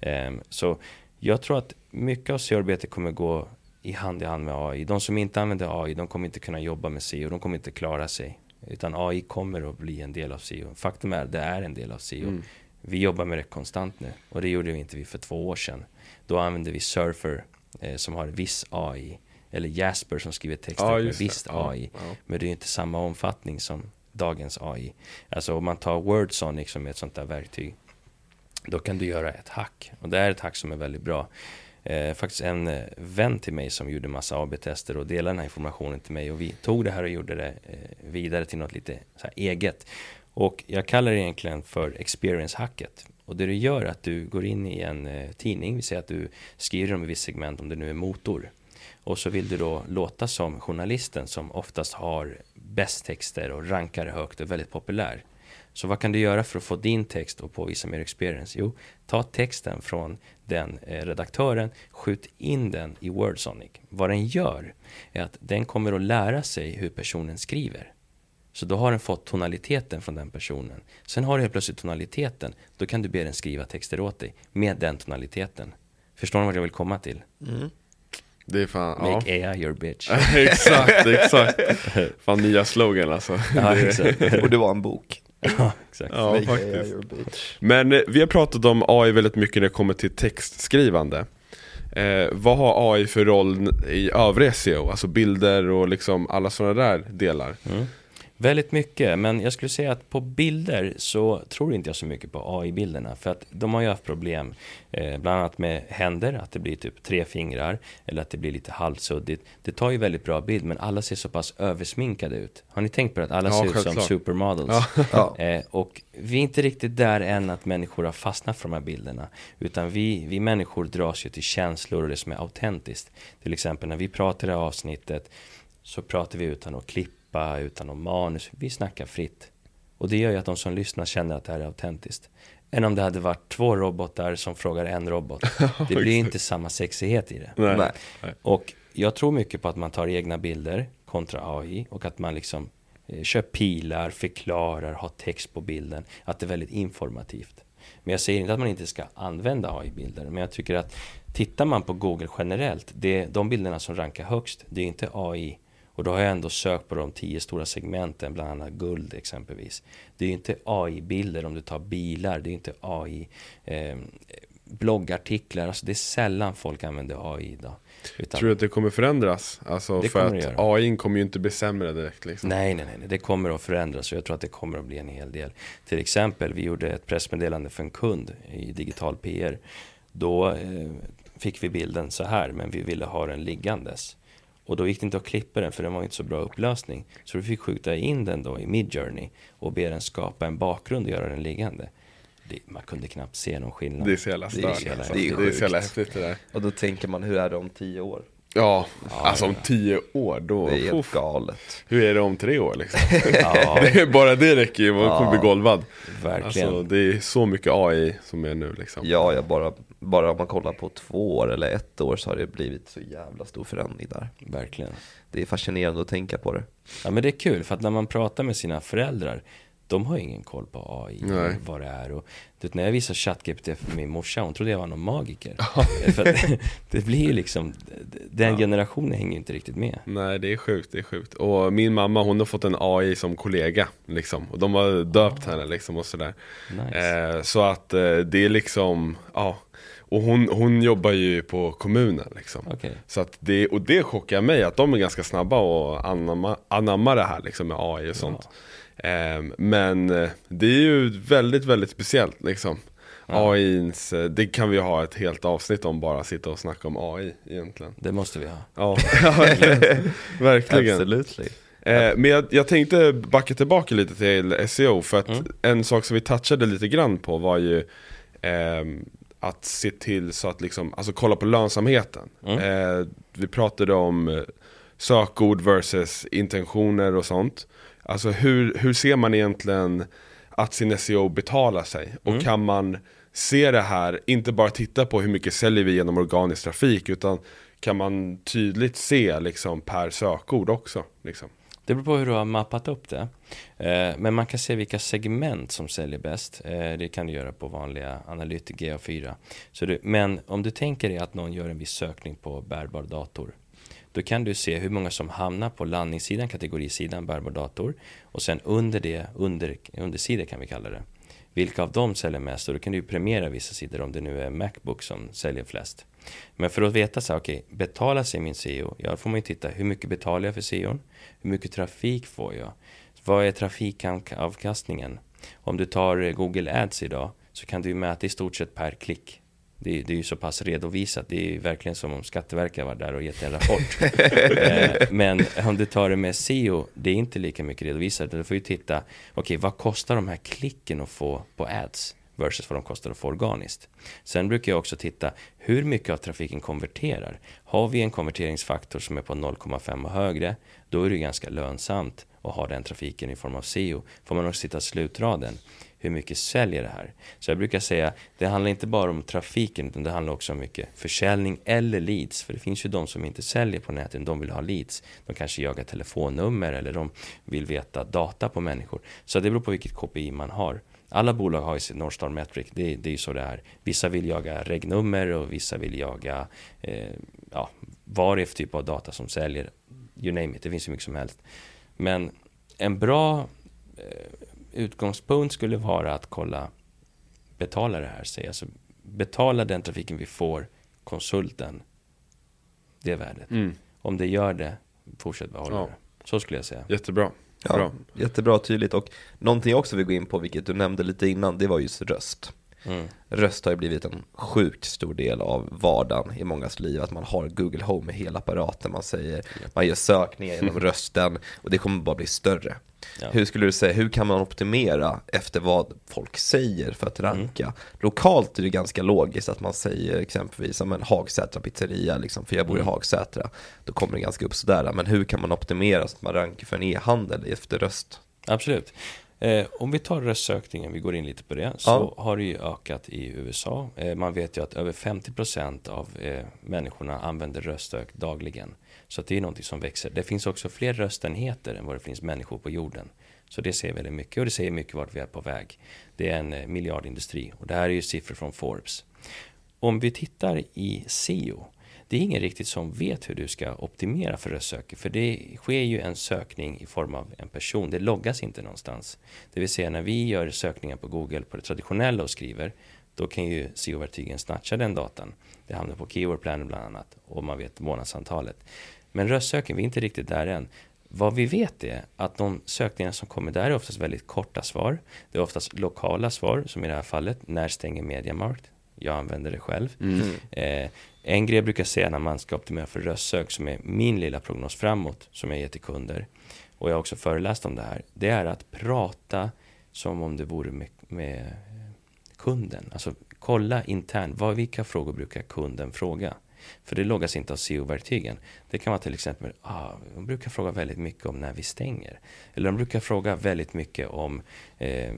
Ehm, så jag tror att mycket av SEO-arbetet kommer gå i hand i hand med AI. De som inte använder AI, de kommer inte kunna jobba med SEO, de kommer inte klara sig. Utan AI kommer att bli en del av SEO. Faktum är, det är en del av SEO. Mm. Vi jobbar med det konstant nu och det gjorde vi inte vi för två år sedan. Då använde vi Surfer eh, som har viss AI eller Jasper som skriver texter ja, med visst AI. Ja. Men det är inte samma omfattning som dagens AI. Alltså om man tar WordSonic som är ett sånt där verktyg. Då kan du göra ett hack. Och det är ett hack som är väldigt bra. Eh, faktiskt en eh, vän till mig som gjorde massa AB-tester och delade den här informationen till mig. Och vi tog det här och gjorde det eh, vidare till något lite eget. Och jag kallar det egentligen för experience-hacket. Och det du gör är att du går in i en eh, tidning, vi säger att du skriver om ett visst segment, om det nu är motor. Och så vill du då låta som journalisten som oftast har bäst texter och rankar högt och är väldigt populär. Så vad kan du göra för att få din text att påvisa mer experience? Jo, ta texten från den eh, redaktören, skjut in den i WordSonic. Vad den gör är att den kommer att lära sig hur personen skriver. Så då har den fått tonaliteten från den personen. Sen har du helt plötsligt tonaliteten. Då kan du be den skriva texter åt dig med den tonaliteten. Förstår ni vad jag vill komma till? Mm. Det är fan, Make ja. AI your bitch. exakt, exakt. Fan nya slogan alltså. Ja, exakt. Och det var en bok. Ja, exakt. Ja, Make faktiskt. AI your bitch. Men eh, vi har pratat om AI väldigt mycket när det kommer till textskrivande. Eh, vad har AI för roll i övriga SEO? Alltså bilder och liksom alla sådana där delar. Mm. Väldigt mycket, men jag skulle säga att på bilder så tror inte jag så mycket på AI-bilderna. För att de har ju haft problem, eh, bland annat med händer, att det blir typ tre fingrar. Eller att det blir lite halvsuddigt. Det tar ju väldigt bra bild, men alla ser så pass översminkade ut. Har ni tänkt på det? Att alla ja, ser ut som supermodels. Ja. eh, och vi är inte riktigt där än att människor har fastnat för de här bilderna. Utan vi, vi människor dras ju till känslor och det som är autentiskt. Till exempel när vi pratar i avsnittet så pratar vi utan att klippa klippa, utan någon manus. Vi snackar fritt. Och det gör ju att de som lyssnar känner att det här är autentiskt. Än om det hade varit två robotar som frågar en robot. Det blir inte samma sexighet i det. Nej. Nej. Och jag tror mycket på att man tar egna bilder kontra AI och att man liksom eh, kör pilar, förklarar, har text på bilden. Att det är väldigt informativt. Men jag säger inte att man inte ska använda AI-bilder. Men jag tycker att tittar man på Google generellt, det, de bilderna som rankar högst, det är inte AI och då har jag ändå sökt på de tio stora segmenten, bland annat guld exempelvis. Det är ju inte AI-bilder om du tar bilar, det är inte AI eh, bloggartiklar, alltså det är sällan folk använder AI idag. Utan Tror du att det kommer förändras? Alltså det för att AI kommer ju inte bli sämre direkt liksom. Nej, nej, nej, det kommer att förändras och jag tror att det kommer att bli en hel del. Till exempel, vi gjorde ett pressmeddelande för en kund i digital PR. Då eh, fick vi bilden så här, men vi ville ha den liggandes. Och då gick det inte att klippa den för den var inte så bra upplösning. Så du fick skjuta in den då i Midjourney och be den skapa en bakgrund och göra den liggande. Det, man kunde knappt se någon skillnad. Det är så jävla stört. Det är så jävla, det är, det är så jävla häftigt det där. Och då tänker man, hur är det om tio år? Ja, ja alltså om tio år då. Det är helt galet. Hur är det om tre år liksom? ja. bara det räcker ju, man kommer bli golvad. Verkligen. Alltså, det är så mycket AI som är nu liksom. Ja, ja bara, bara om man kollar på två år eller ett år så har det blivit så jävla stor förändring där. Verkligen. Det är fascinerande att tänka på det. Ja men det är kul, för att när man pratar med sina föräldrar de har ingen koll på AI, Nej. vad det är. Och, vet, när jag visade ChatGPT för min morsa, hon trodde jag var någon magiker. för det, det blir ju liksom, den ja. generationen hänger ju inte riktigt med. Nej, det är sjukt, det är sjukt. Och min mamma, hon har fått en AI som kollega, liksom. Och de har döpt oh. henne, liksom, och sådär. Nice. Eh, så att eh, det är liksom, ja. Och hon, hon jobbar ju på kommunen liksom. Okay. Så att det, och det chockar mig att de är ganska snabba och anamma, anamma det här liksom med AI och sånt. Ja. Ehm, men eh, det är ju väldigt, väldigt speciellt liksom. Ja. AIns, eh, det kan vi ha ett helt avsnitt om bara sitta och snacka om AI egentligen. Det måste vi ha. Ja, verkligen. verkligen. Absolutely. Eh, men jag, jag, tänkte backa tillbaka lite till SEO för att mm. en sak som vi touchade lite grann på var ju eh, att se till så att liksom, alltså kolla på lönsamheten. Mm. Eh, vi pratade om sökord versus intentioner och sånt. Alltså hur, hur ser man egentligen att sin SEO betalar sig? Och Mm. kan man se det här, inte bara titta på hur mycket säljer vi genom organisk trafik, utan kan man tydligt se liksom per sökord också? Liksom. Det beror på hur du har mappat upp det. Eh, men man kan se vilka segment som säljer bäst. Eh, det kan du göra på vanliga Analytic GA4. Så du, men om du tänker dig att någon gör en viss sökning på bärbar dator. Då kan du se hur många som hamnar på landningssidan, kategorisidan bärbar dator. Och sen under det, under, undersidan kan vi kalla det. Vilka av dem säljer mest? Och då kan du ju premiera vissa sidor om det nu är Macbook som säljer flest. Men för att veta så här, okej, betalar sig min SEO? Ja, då får man ju titta, hur mycket betalar jag för SEO? Hur mycket trafik får jag? Vad är trafikavkastningen? Om du tar eh, Google Ads idag så kan du mäta i stort sett per klick. Det är, det är ju så pass redovisat. Det är ju verkligen som om Skatteverket var där och gett en rapport. eh, men om du tar det med SEO, det är inte lika mycket redovisat. Du får ju titta, okej, vad kostar de här klicken att få på ads? Versus vad de kostar att få organiskt. Sen brukar jag också titta hur mycket av trafiken konverterar. Har vi en konverteringsfaktor som är på 0,5 och högre, då är det ganska lönsamt att ha den trafiken i form av SEO. Får man också titta slutraden. Hur mycket säljer det här? Så jag brukar säga, det handlar inte bara om trafiken, utan det handlar också om mycket försäljning eller leads. För det finns ju de som inte säljer på nätet, de vill ha leads. De kanske jagar telefonnummer eller de vill veta data på människor. Så det beror på vilket KPI man har. Alla bolag har ju sitt Northstar Metric, det, det är ju så det är. Vissa vill jaga regnummer och vissa vill jaga eh, ja, vad det är för typ av data som säljer. You name it, det finns ju mycket som helst. Men en bra eh, utgångspunkt skulle vara att kolla, betala det här, säg. Alltså, betala den trafiken vi får, konsulten, det värdet. Mm. Om det gör det, fortsätt behålla Ja. det. Så skulle jag säga. Jättebra. Ja, Bra. jättebra tydligt och någonting jag också vill gå in på, vilket du nämnde lite innan, det var just röst. Mm. Röst har ju blivit en sjukt stor del av vardagen i mångas liv, att man har Google Home med hela apparaten, man säger, man gör sökningar genom rösten och det kommer bara bli större. Ja. Hur skulle du säga, hur kan man optimera efter vad folk säger för att Mm. ranka? Lokalt är det ganska logiskt att man säger exempelvis som en Hagsätra pizzeria, liksom, för jag bor i Mm. Hagsätra, då kommer det ganska upp sådär. Men hur kan man optimera så att man rankar för en e-handel efter röst? Absolut. Eh, om vi tar röstsökningen, vi går in lite på det, så har det ju ökat i USA. Eh, man vet ju att över 50% av eh, människorna använder röstsök dagligen. Så det är någonting som växer. Det finns också fler röstenheter än vad det finns människor på jorden. Så det säger väldigt mycket och det säger mycket vart vi är på väg. Det är en eh, miljardindustri och det här är ju siffror från Forbes. Om vi tittar i SEO, det är ingen riktigt som vet hur du ska optimera för röstsöker. För det sker ju en sökning i form av en person. Det loggas inte någonstans. Det vill säga när vi gör sökningar på Google på det traditionella och skriver. Då kan ju SEO-verktygen snatcha den datan. Det hamnar på Keyword Planner bland annat. Och man vet månadsantalet. Men röstsökning, vi är inte riktigt där än. Vad vi vet är att de sökningar som kommer där är oftast väldigt korta svar. Det är oftast lokala svar, som i det här fallet. När stänger Mediamarkt? Jag använder det själv. Eh, en grej jag brukar säga när man ska optimera för röstsök, som är min lilla prognos framåt, som jag ger till kunder, och jag har också föreläst om det här, det är att prata som om det vore med, med kunden. Alltså kolla internt, vad, vilka frågor brukar kunden fråga? För det loggas inte av SEO-verktygen. Det kan vara till exempel, ah, de brukar fråga väldigt mycket om när vi stänger. Eller de brukar fråga väldigt mycket om eh,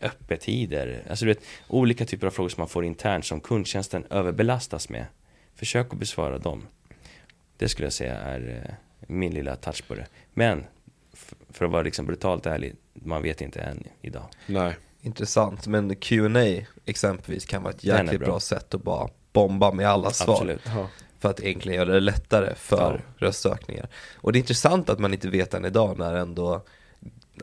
öppettider. Alltså du vet, olika typer av frågor som man får internt som kundtjänsten överbelastas med. Försök att besvara dem. Det skulle jag säga är eh, min lilla touch på det. Men för att vara liksom brutalt ärlig, man vet inte än idag. Nej. Intressant, men Q&A exempelvis kan vara ett jäkligt bra. bra. sätt att bara bomba med alla svar. Absolut. För att egentligen göra det lättare för Ja. röstsökningar. Och det är intressant att man inte vet än idag när ändå,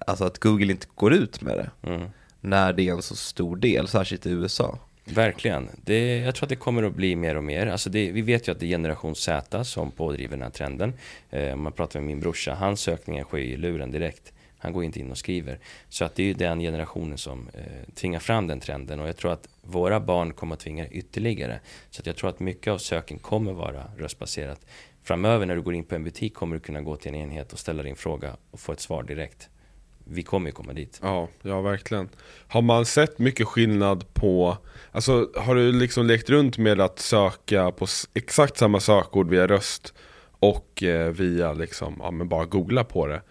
alltså att Google inte går ut med det. Mm. När det är en så stor del, särskilt i USA. Verkligen. Det, jag tror att det kommer att bli mer och mer. Alltså det, vi vet ju att det är generation Z som pådriver den här trenden. Eh, om man pratar med min brorsa, hans sökningar sker ju i luren direkt. Han går inte in och skriver. Så att det är ju den generationen som eh, tvingar fram den trenden. Och jag tror att våra barn kommer att tvinga ytterligare. Så att jag tror att mycket av söken kommer vara röstbaserat. Framöver när du går in på en butik kommer du kunna gå till en enhet och ställa din fråga och få ett svar direkt. Vi kommer ju komma dit. Ja, ja verkligen. Har man sett mycket skillnad på, alltså har du liksom lekt runt med att söka på exakt samma sökord via röst och eh, via liksom, ja men bara googla på det.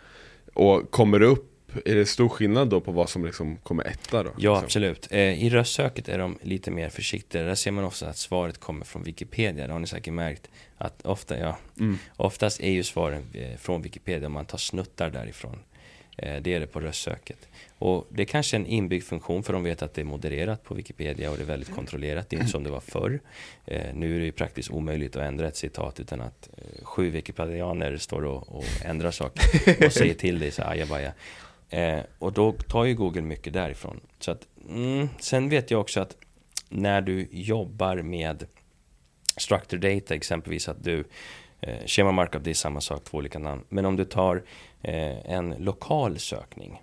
Och kommer det upp, är det stor skillnad då på vad som liksom kommer etta då? Ja, liksom? absolut. Eh, I röstsöket är de lite mer försiktiga. Där ser man också att svaret kommer från Wikipedia. Det har ni säkert märkt. Att ofta, ja, Mm. oftast är ju svaren eh, från Wikipedia. Man tar snuttar därifrån. Eh, det är det på röstsöket. Och det är kanske en inbyggd funktion för de vet att det är modererat på Wikipedia och det är väldigt kontrollerat. Det är inte som det var förr. Eh, Nu är det ju praktiskt omöjligt att ändra ett citat utan att eh, sju wikipedianer står och, och ändrar saker och säger till dig så ajabaja. Eh, och då tar ju Google mycket därifrån. Så att, mm, sen vet jag också att när du jobbar med structured data, exempelvis att du eh, Schema markup, det är samma sak, två olika namn. Men om du tar eh, en lokal sökning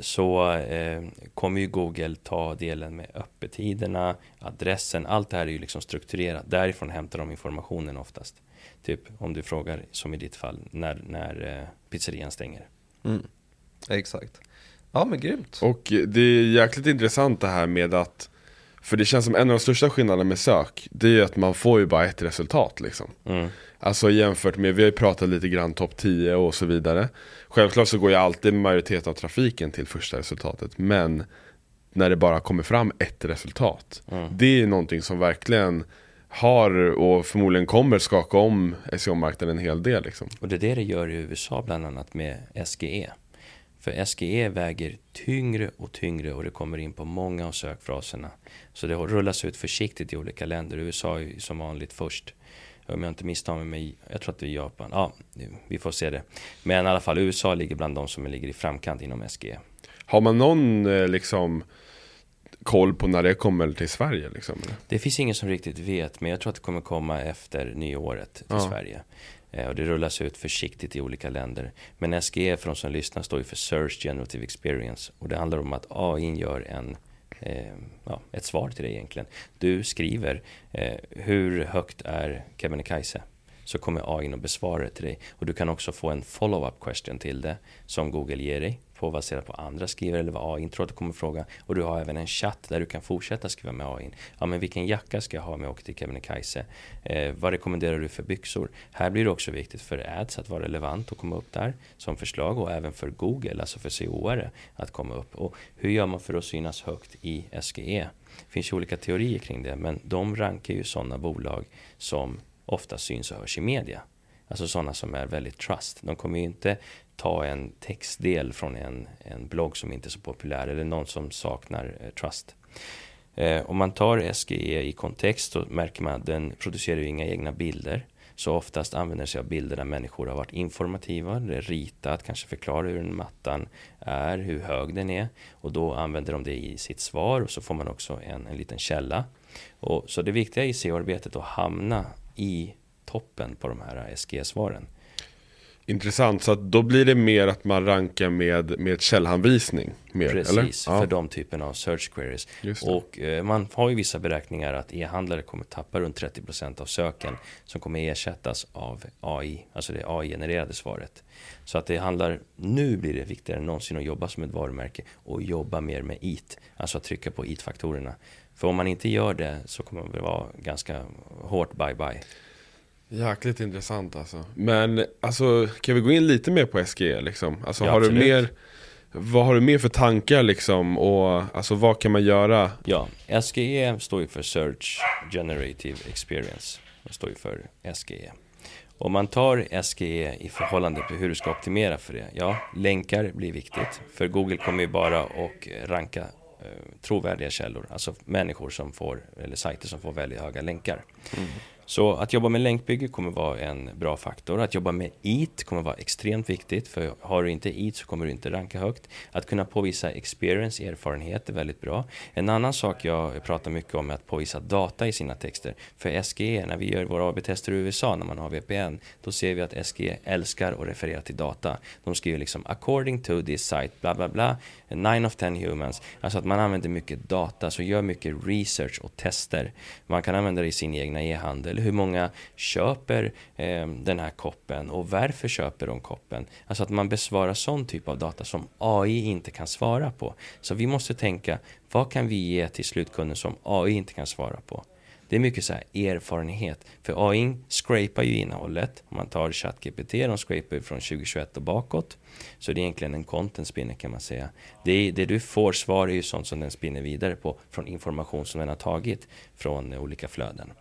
så eh, kommer ju Google ta delen med öppettiderna, adressen, allt det här är ju liksom strukturerat. Därifrån hämtar de informationen oftast. Typ om du frågar, som i ditt fall, när, när eh, pizzerian stänger. Mm. Exakt. Ja men grymt. Och det är jäkligt intressant det här med att För det känns som en av de största skillnaderna med sök Det är ju att man får ju bara ett resultat liksom Mm. Alltså jämfört med, vi har ju pratat lite grann topp 10 och så vidare Självklart så går ju alltid majoriteten av trafiken till första resultatet Men När det bara kommer fram ett resultat Mm. Det är någonting som verkligen har och förmodligen kommer skaka om SEO-marknaden en hel del liksom Och det är det det gör i USA bland annat med SGE. För SGE väger tyngre och tyngre och det kommer in på många av sökfraserna. Så det rullas ut försiktigt i olika länder. USA är som vanligt först. Om jag inte misstar mig, jag tror att det är Japan. Ja, vi får se det. Men i alla fall, USA ligger bland de som ligger i framkant inom SGE. Har man någon eh, liksom koll på när det kommer till Sverige liksom? Det finns ingen som riktigt vet, men jag tror att det kommer komma efter nyåret till Ja. Sverige. Eh, och det rullas ut försiktigt i olika länder. Men SGE för de som lyssnar står ju för Search Generative Experience. Och det handlar om att AI gör en, eh, ja, ett svar till dig egentligen. Du skriver eh, hur högt är Kebnekaise? Så kommer AI in och besvara det till dig. Och du kan också få en follow-up question till det som Google ger dig på baserat på andra skrivare eller vad AI tror kommer fråga. Och du har även en chatt där du kan fortsätta skriva med AI. Ja, men vilken jacka ska jag ha om jag åker till Kebnekaise? Eh, vad rekommenderar du för byxor? Här blir det också viktigt för ads att vara relevant och komma upp där som förslag och även för Google, alltså för SEO-are att komma upp. Och hur gör man för att synas högt i SGE? Det finns ju olika teorier kring det, men de rankar ju sådana bolag som ofta syns och hörs i media. Alltså sådana som är väldigt trust. De kommer ju inte ta en textdel från en, en blogg som inte är så populär eller någon som saknar eh, trust. Eh, om man tar SGE i kontext så märker man att den producerar ju inga egna bilder. Så oftast använder sig av bilder där människor har varit informativa, ritat, kanske förklarat hur den mattan är, hur hög den är. Och då använder de det i sitt svar och så får man också en, en liten källa. Och, så det viktiga i SEO-arbetet är att hamna i toppen på de här SG-svaren. Intressant, så då blir det mer att man rankar med, med källhänvisning mer, Precis, eller? Ja, för de typen av search queries. Och eh, man har ju vissa beräkningar att e-handlare kommer tappa runt 30% av söken som kommer ersättas av AI, alltså det AI-genererade svaret. Så att det handlar, nu blir det viktigare än någonsin att jobba som ett varumärke och jobba mer med IT, alltså att trycka på IT-faktorerna. För om man inte gör det så kommer det vara ganska hårt bye-bye. Jäkligt intressant alltså. Men alltså, kan vi gå in lite mer på SGE liksom? Alltså Ja, har du mer, vad har du mer för tankar liksom? Och alltså vad kan man göra? Ja, SGE står ju för Search Generative Experience. Det står ju för SGE. Om man tar SGE i förhållande till hur du ska optimera för det. Ja, länkar blir viktigt. För Google kommer ju bara att ranka eh, trovärdiga källor. Alltså människor som får, eller sajter som får väldigt höga länkar. Så att jobba med länkbygge kommer vara en bra faktor. Att jobba med EAT kommer vara extremt viktigt. För har du inte EAT så kommer du inte ranka högt. Att kunna påvisa experience, erfarenhet är väldigt bra. En annan sak jag pratar mycket om är att påvisa data i sina texter. För SGE, när vi gör våra AB-tester i USA när man har VPN, då ser vi att SGE älskar att referera till data. De skriver liksom according to this site, bla bla bla, 9 of 10 humans. Alltså att man använder mycket data, så gör mycket research och tester. Man kan använda det i sin egna e-handel. Hur många köper eh, den här koppen och varför köper de koppen? Alltså att man besvarar sån typ av data som AI inte kan svara på. Så vi måste tänka, vad kan vi ge till slutkunden som AI inte kan svara på? Det är mycket så här erfarenhet. För AI scrapar ju innehållet. Om man tar ChatGPT, de scrapar ju från 2021 och bakåt. Så det är egentligen en content spinner kan man säga. Det, det du får svar är ju sånt som den spinner vidare på från information som den har tagit från olika flöden.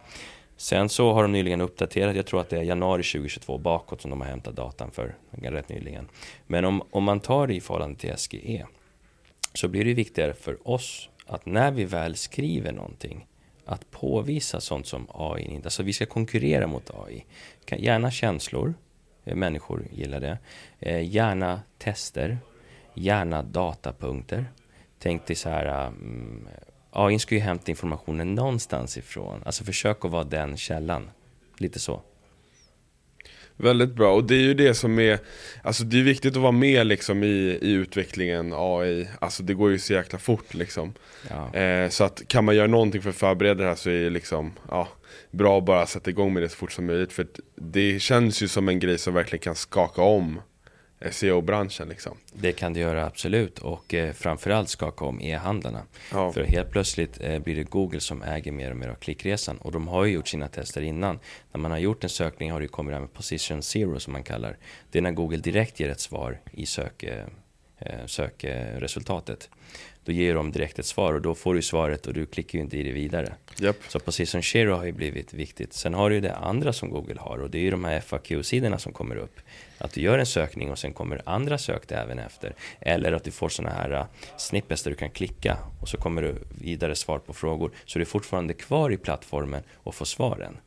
Sen så har de nyligen uppdaterat, jag tror att det är januari 2022 bakåt som de har hämtat datan för, rätt nyligen. Men om, om man tar det i förhållande till SGE så blir det viktigare för oss att när vi väl skriver någonting att påvisa sånt som AI inte, alltså vi ska konkurrera mot AI. Gärna känslor, eh, människor gillar det. Eh, gärna tester, gärna datapunkter. Tänk dig så här, mm, AI ska ju hämta informationen någonstans ifrån. Alltså försök att vara den källan. Lite så. Väldigt bra, och det är ju det som är, alltså det är viktigt att vara med liksom i, i utvecklingen AI, alltså det går ju så jäkla fort liksom. Ja. Eh, så att kan man göra någonting för att förbereda det här så är det liksom, ja, bra att bara sätta igång med det så fort som möjligt. För det känns ju som en grej som verkligen kan skaka om SEO-branschen liksom. Det kan det göra absolut och eh, framförallt skaka om e-handlarna. Ja. För helt plötsligt eh, blir det Google som äger mer och mer av klickresan och de har ju gjort sina tester innan. När man har gjort en sökning har det kommit det med position zero som man kallar. Det är när Google direkt ger ett svar i sök, eh, eh sökresultatet. Då ger de direkt ett svar och då får du svaret och du klickar ju inte i det vidare. Yep. Så Position Zero har ju blivit viktigt. Sen har du ju det andra som Google har och det är ju de här FAQ-sidorna som kommer upp. Att du gör en sökning och sen kommer andra sök även efter. Eller att du får sådana här uh, snippets där du kan klicka och så kommer du vidare svar på frågor. Så du är fortfarande kvar i plattformen och får svaren.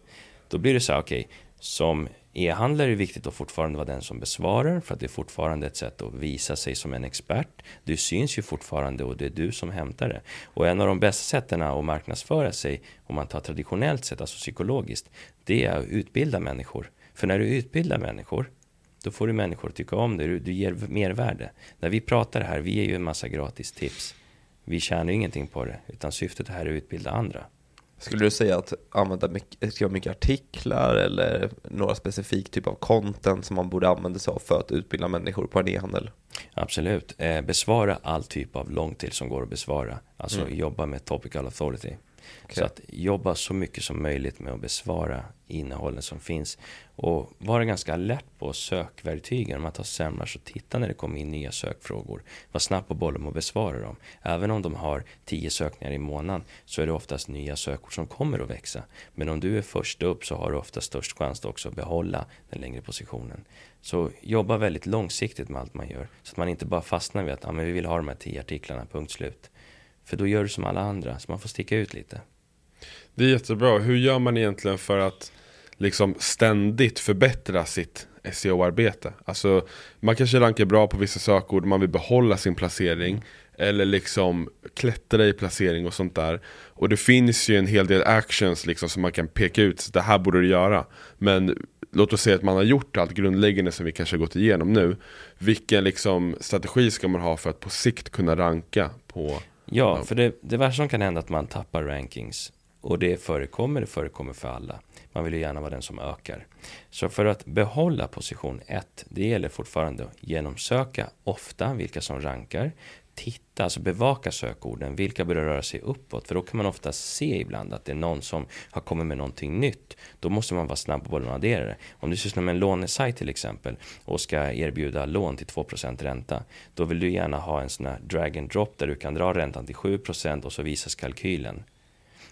Då blir det så här, okej, okay, som E-handlare är viktigt att fortfarande vara den som besvarar för att det är fortfarande ett sätt att visa sig som en expert. Du syns ju fortfarande och det är du som hämtar det. Och en av de bästa sätten att marknadsföra sig om man tar traditionellt sett, alltså psykologiskt, det är att utbilda människor. För när du utbildar människor då får du människor att tycka om det, du, du ger mervärde. När vi pratar här, vi ger ju en massa gratis tips. Vi tjänar ju ingenting på det, utan syftet här är att utbilda andra. Skulle du säga att använda mycket, skriva mycket artiklar eller några specifik typ av content som man borde använda sig av för att utbilda människor på en e-handel? Absolut. Eh, besvara all typ av långtill som går att besvara. Alltså mm. jobba med topical authority. Okay. Så att jobba så mycket som möjligt med att besvara innehållen som finns. Och vara ganska alert på sökverktygen. Om man tar Semrush och titta när det kommer in nya sökfrågor. Var snabb på bollen och besvara dem. Även om de har tio sökningar i månaden så är det oftast nya sökord som kommer att växa. Men om du är först upp så har du ofta störst chans att också behålla den längre positionen. Så jobba väldigt långsiktigt med allt man gör. Så att man inte bara fastnar vid att ah, men vi vill ha de här tio artiklarna, punkt slut. För då gör du som alla andra, så man får sticka ut lite. Det är jättebra. Hur gör man egentligen för att liksom ständigt förbättra sitt SEO-arbete? Alltså, man kanske rankar bra på vissa sökord, man vill behålla sin placering. Eller liksom klättra i placering och sånt där. Och det finns ju en hel del actions liksom som man kan peka ut, det här borde du göra. Men låt oss säga att man har gjort allt grundläggande som vi kanske har gått igenom nu. Vilken liksom strategi ska man ha för att på sikt kunna ranka på Ja, för det, det värsta som kan hända är att man tappar rankings. Och det förekommer, det förekommer för alla. Man vill ju gärna vara den som ökar. Så för att behålla position 1, det gäller fortfarande att genomsöka ofta vilka som rankar titta, alltså bevaka sökorden. Vilka börjar röra sig uppåt? För då kan man ofta se ibland att det är någon som har kommit med någonting nytt. Då måste man vara snabb på bollen och addera det. Om du sysslar med en lånesajt till exempel och ska erbjuda lån till 2% ränta. Då vill du gärna ha en sån här drag and drop där du kan dra räntan till 7% och så visas kalkylen.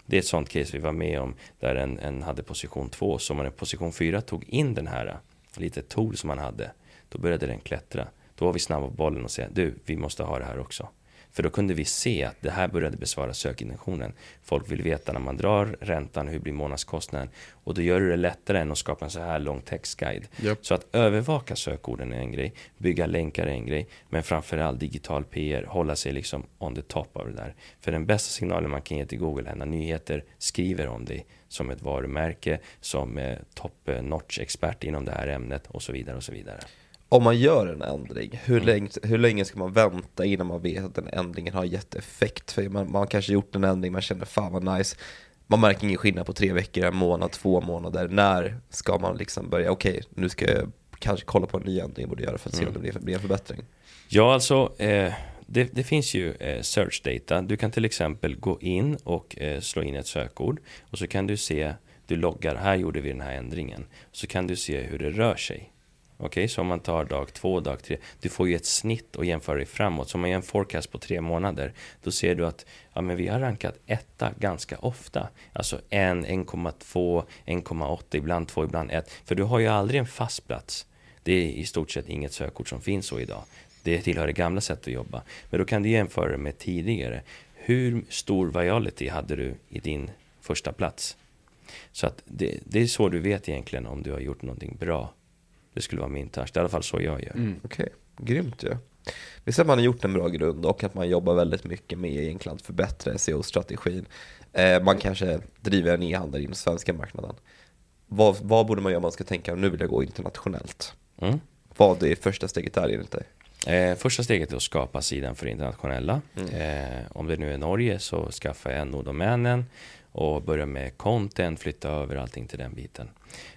Det är ett sånt case vi var med om där en, en hade position 2. Så man i position 4 tog in den här eh, lite tool som man hade. Då började den klättra. Då var vi snabba på bollen och säga, du, vi måste ha det här också. För då kunde vi se att det här började besvara sökintentionen. Folk vill veta när man drar räntan, hur blir månadskostnaden? Och då gör du det lättare än att skapa en så här lång textguide. Yep. Så att övervaka sökorden är en grej, bygga länkar är en grej, men framförallt digital PR, hålla sig liksom on the top av det där. För den bästa signalen man kan ge till Google är när nyheter skriver om dig som ett varumärke, som eh, top notch expert inom det här ämnet och så vidare och så vidare om man gör en ändring, hur, mm. länge, hur länge ska man vänta innan man vet att den ändringen har gett effekt? För man, man kanske gjort en ändring, man känner fan vad nice. Man märker ingen skillnad på tre veckor, en månad, två månader. När ska man liksom börja, okej, okay, nu ska jag kanske kolla på en ny ändring jag borde göra för att se mm. om det blir, blir en förbättring? Ja, alltså, eh, det, det finns ju eh, search data. Du kan till exempel gå in och eh, slå in ett sökord och så kan du se, du loggar, här gjorde vi den här ändringen. Så kan du se hur det rör sig. Okej, okay, så om man tar dag två, dag tre, du får ju ett snitt och jämför dig framåt. Så om man gör en forecast på tre månader, då ser du att ja, men vi har rankat etta ganska ofta. Alltså 1, 1,2, 1,8, ibland 2, ibland 1. För du har ju aldrig en fast plats. Det är i stort sett inget sökord som finns så idag. Det tillhör det gamla sättet att jobba. Men då kan du jämföra det med tidigare. Hur stor viality hade du i din första plats? Så att det, det är så du vet egentligen om du har gjort någonting bra. Det skulle vara min touch. Det är i alla fall så jag gör. Mm, Okej, okay. grymt ju. Ja. Vi ser att man har gjort en bra grund och att man jobbar väldigt mycket med egentligen att förbättra SEO-strategin. Eh, man kanske driver en e-handel i den svenska marknaden. Vad, vad, borde man göra om man ska tänka, nu vill jag gå internationellt? Mm. Vad är första steget där enligt dig? Eh, första steget är att skapa sidan för internationella. Mm. Eh, om det nu är Norge så skaffa NO-domänen och börja med content, flytta över allting till den biten.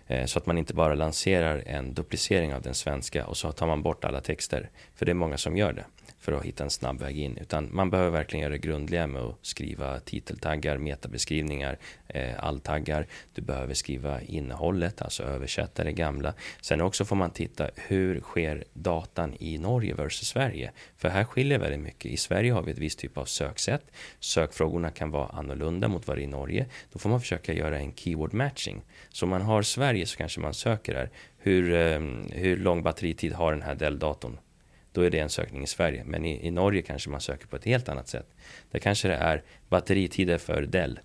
Eh, så att man inte bara lanserar en duplicering av den svenska och så tar man bort alla texter. För det är många som gör det för att hitta en snabb väg in. Utan man behöver verkligen göra det grundliga med att skriva titeltaggar, metabeskrivningar, eh, alltaggar. Du behöver skriva innehållet, alltså översätta det gamla. Sen också får man titta hur sker datan i Norge versus Sverige? För här skiljer väldigt mycket. I Sverige har vi ett visst typ av söksätt. Sökfrågorna kan vara annorlunda mot vad det är i Norge. Då får man försöka göra en keyword matching. Så om man har Sverige så kanske man söker där. Hur, eh, hur lång batteritid har den här Dell-datorn? Då är det en sökning i Sverige. Men i, i Norge kanske man söker på ett helt annat sätt. Där kanske det är batteritider för Dell.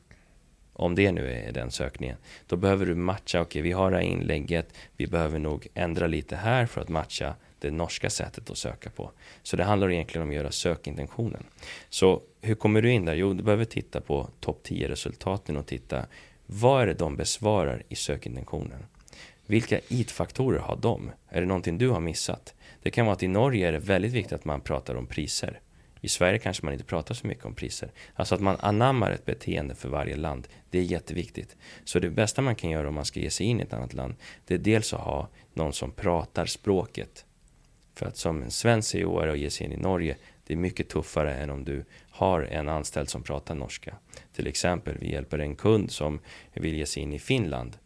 Om det nu är den sökningen. Då behöver du matcha, okej okay, vi har det här inlägget, vi behöver nog ändra lite här för att matcha det norska sättet att söka på. Så det handlar egentligen om att göra sökintentionen. Så hur kommer du in där? Jo, du behöver titta på topp 10 resultaten och titta vad är det de besvarar i sökintentionen? Vilka IT-faktorer har de? Är det någonting du har missat? Det kan vara att i Norge är det väldigt viktigt att man pratar om priser. I Sverige kanske man inte pratar så mycket om priser. Alltså att man anammar ett beteende för varje land. Det är jätteviktigt. Så det bästa man kan göra om man ska ge sig in i ett annat land, det är dels att ha någon som pratar språket. För att som en svensk CEO och ge sig in i Norge, det är mycket tuffare än om du har en anställd som pratar norska. Till exempel, vi hjälper en kund som vill ge sig in i Finland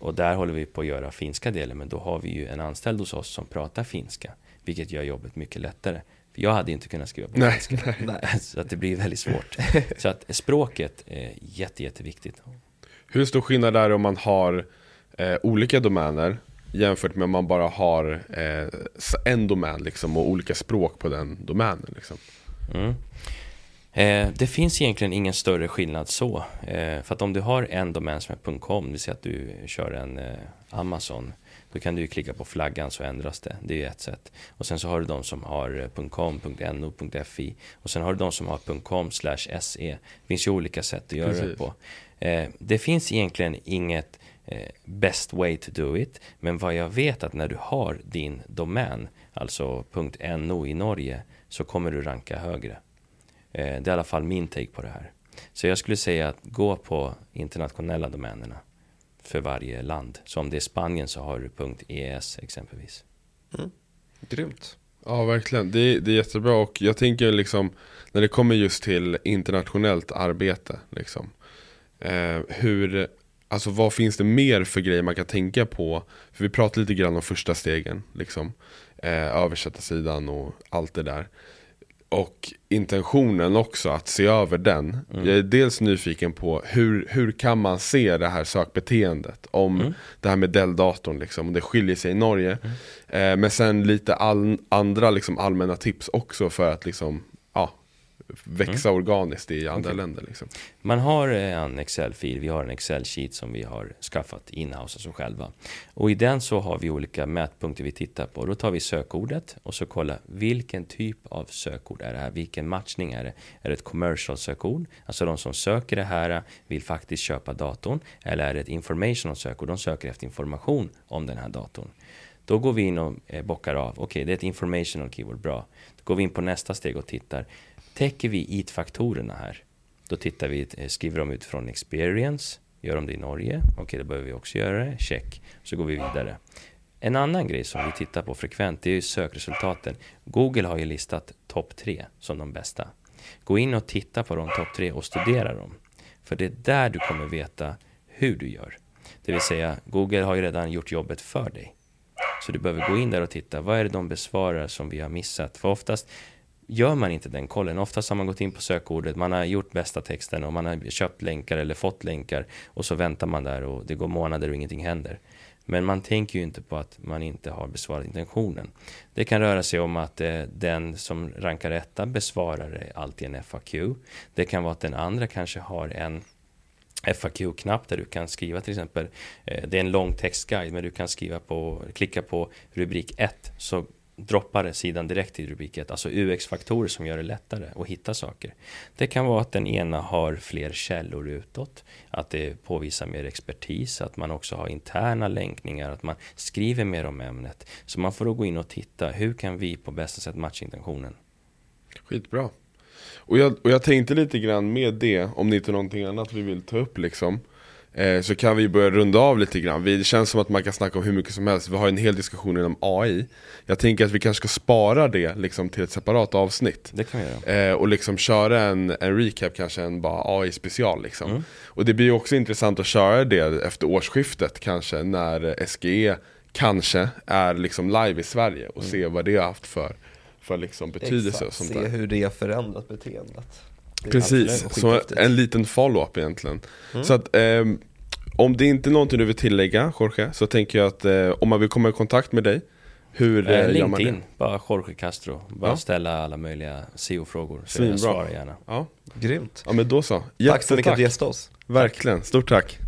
och där håller vi på att göra finska delen, men då har vi ju en anställd hos oss som pratar finska, vilket gör jobbet mycket lättare. För jag hade inte kunnat skriva på nej, finska, nej. så att det blir väldigt svårt. Så att språket är jätte, jätteviktigt. Hur stor skillnad är det om man har eh, olika domäner jämfört med om man bara har eh, en domän liksom, och olika språk på den domänen? Liksom? Mm. Eh, det finns egentligen ingen större skillnad så. Eh, för att om du har en domän som är .com, det vill säga att du kör en eh, Amazon, då kan du klicka på flaggan så ändras det. Det är ett sätt. Och sen så har du de som har .com, .no, .fi och sen har du de som har .com .se. Det finns ju olika sätt att göra Precis. det på. Eh, det finns egentligen inget eh, best way to do it, men vad jag vet att när du har din domän, alltså .no i Norge, så kommer du ranka högre. Eh, det är i alla fall min take på det här. Så jag skulle säga att gå på internationella domänerna för varje land. Så om det är Spanien så har du .es exempelvis. Mm. Grymt. Ja, verkligen. Det är, det är jättebra och jag tänker liksom när det kommer just till internationellt arbete. Liksom, eh, hur, alltså vad finns det mer för grejer man kan tänka på? För vi pratade lite grann om första stegen, liksom, eh, översätta sidan och allt det där och intentionen också att se över den. Mm. Jag är dels nyfiken på hur, hur kan man se det här sökbeteendet? Om mm. det här med Dell-datorn, liksom, om det skiljer sig i Norge. Mm. Eh, men sen lite all, andra liksom, allmänna tips också för att liksom, växa mm. organiskt i andra okay. länder. Liksom. Man har en Excel-fil, vi har en Excel-sheet som vi har skaffat inhouse, alltså själva. Och i den så har vi olika mätpunkter vi tittar på. Då tar vi sökordet och så kollar vilken typ av sökord är det här? Vilken matchning är det? Är det ett commercial sökord? Alltså de som söker det här vill faktiskt köpa datorn. Eller är det ett informational sökord? De söker efter information om den här datorn. Då går vi in och eh, bockar av. Okej, okay, det är ett informational keyword, bra. Då går vi in på nästa steg och tittar. Täcker vi IT-faktorerna här? Då tittar vi, eh, skriver de utifrån experience. Gör de det i Norge? Okej, okay, då behöver vi också göra det. Check. Så går vi vidare. En annan grej som vi tittar på frekvent, det är ju sökresultaten. Google har ju listat topp tre som de bästa. Gå in och titta på de topp tre och studera dem. För det är där du kommer veta hur du gör. Det vill säga, Google har ju redan gjort jobbet för dig. Så du behöver gå in där och titta, vad är det de besvarar som vi har missat? För oftast gör man inte den kollen. Oftast har man gått in på sökordet, man har gjort bästa texten och man har köpt länkar eller fått länkar och så väntar man där och det går månader och ingenting händer. Men man tänker ju inte på att man inte har besvarat intentionen. Det kan röra sig om att eh, den som rankar etta besvarar alltid en FAQ. Det kan vara att den andra kanske har en FAQ-knapp där du kan skriva till exempel, eh, det är en lång textguide men du kan skriva på, klicka på rubrik 1 så droppar sidan direkt i rubriket, alltså UX-faktorer som gör det lättare att hitta saker. Det kan vara att den ena har fler källor utåt, att det påvisar mer expertis, att man också har interna länkningar, att man skriver mer om ämnet. Så man får då gå in och titta, hur kan vi på bästa sätt matcha intentionen? Skitbra. Och jag, och jag tänkte lite grann med det, om det inte är någonting annat vi vill ta upp liksom eh, Så kan vi börja runda av lite grann, vi, det känns som att man kan snacka om hur mycket som helst. Vi har en hel diskussion inom AI Jag tänker att vi kanske ska spara det liksom till ett separat avsnitt. Det kan vi göra. Eh, Och liksom köra en, en recap, kanske en bara AI special liksom. Mm. Och det blir också intressant att köra det efter årsskiftet kanske När SGE kanske är liksom live i Sverige och se vad det har haft för, för liksom betydelse och sånt se där. hur det har förändrat beteendet. Precis, så en liten follow-up egentligen. Mm. Så att ehm, om det inte är någonting du vill tillägga Jorge, så tänker jag att eh, om man vill komma i kontakt med dig, hur eh, Eh, gör man det? LinkedIn, bara Jorge Castro. Bara Ja. ställa alla möjliga SEO-frågor. Så Svinbra. jag svarar gärna. Ja. Grymt. ja, men då så. Tack så mycket för att du gästade oss. Verkligen, stort tack.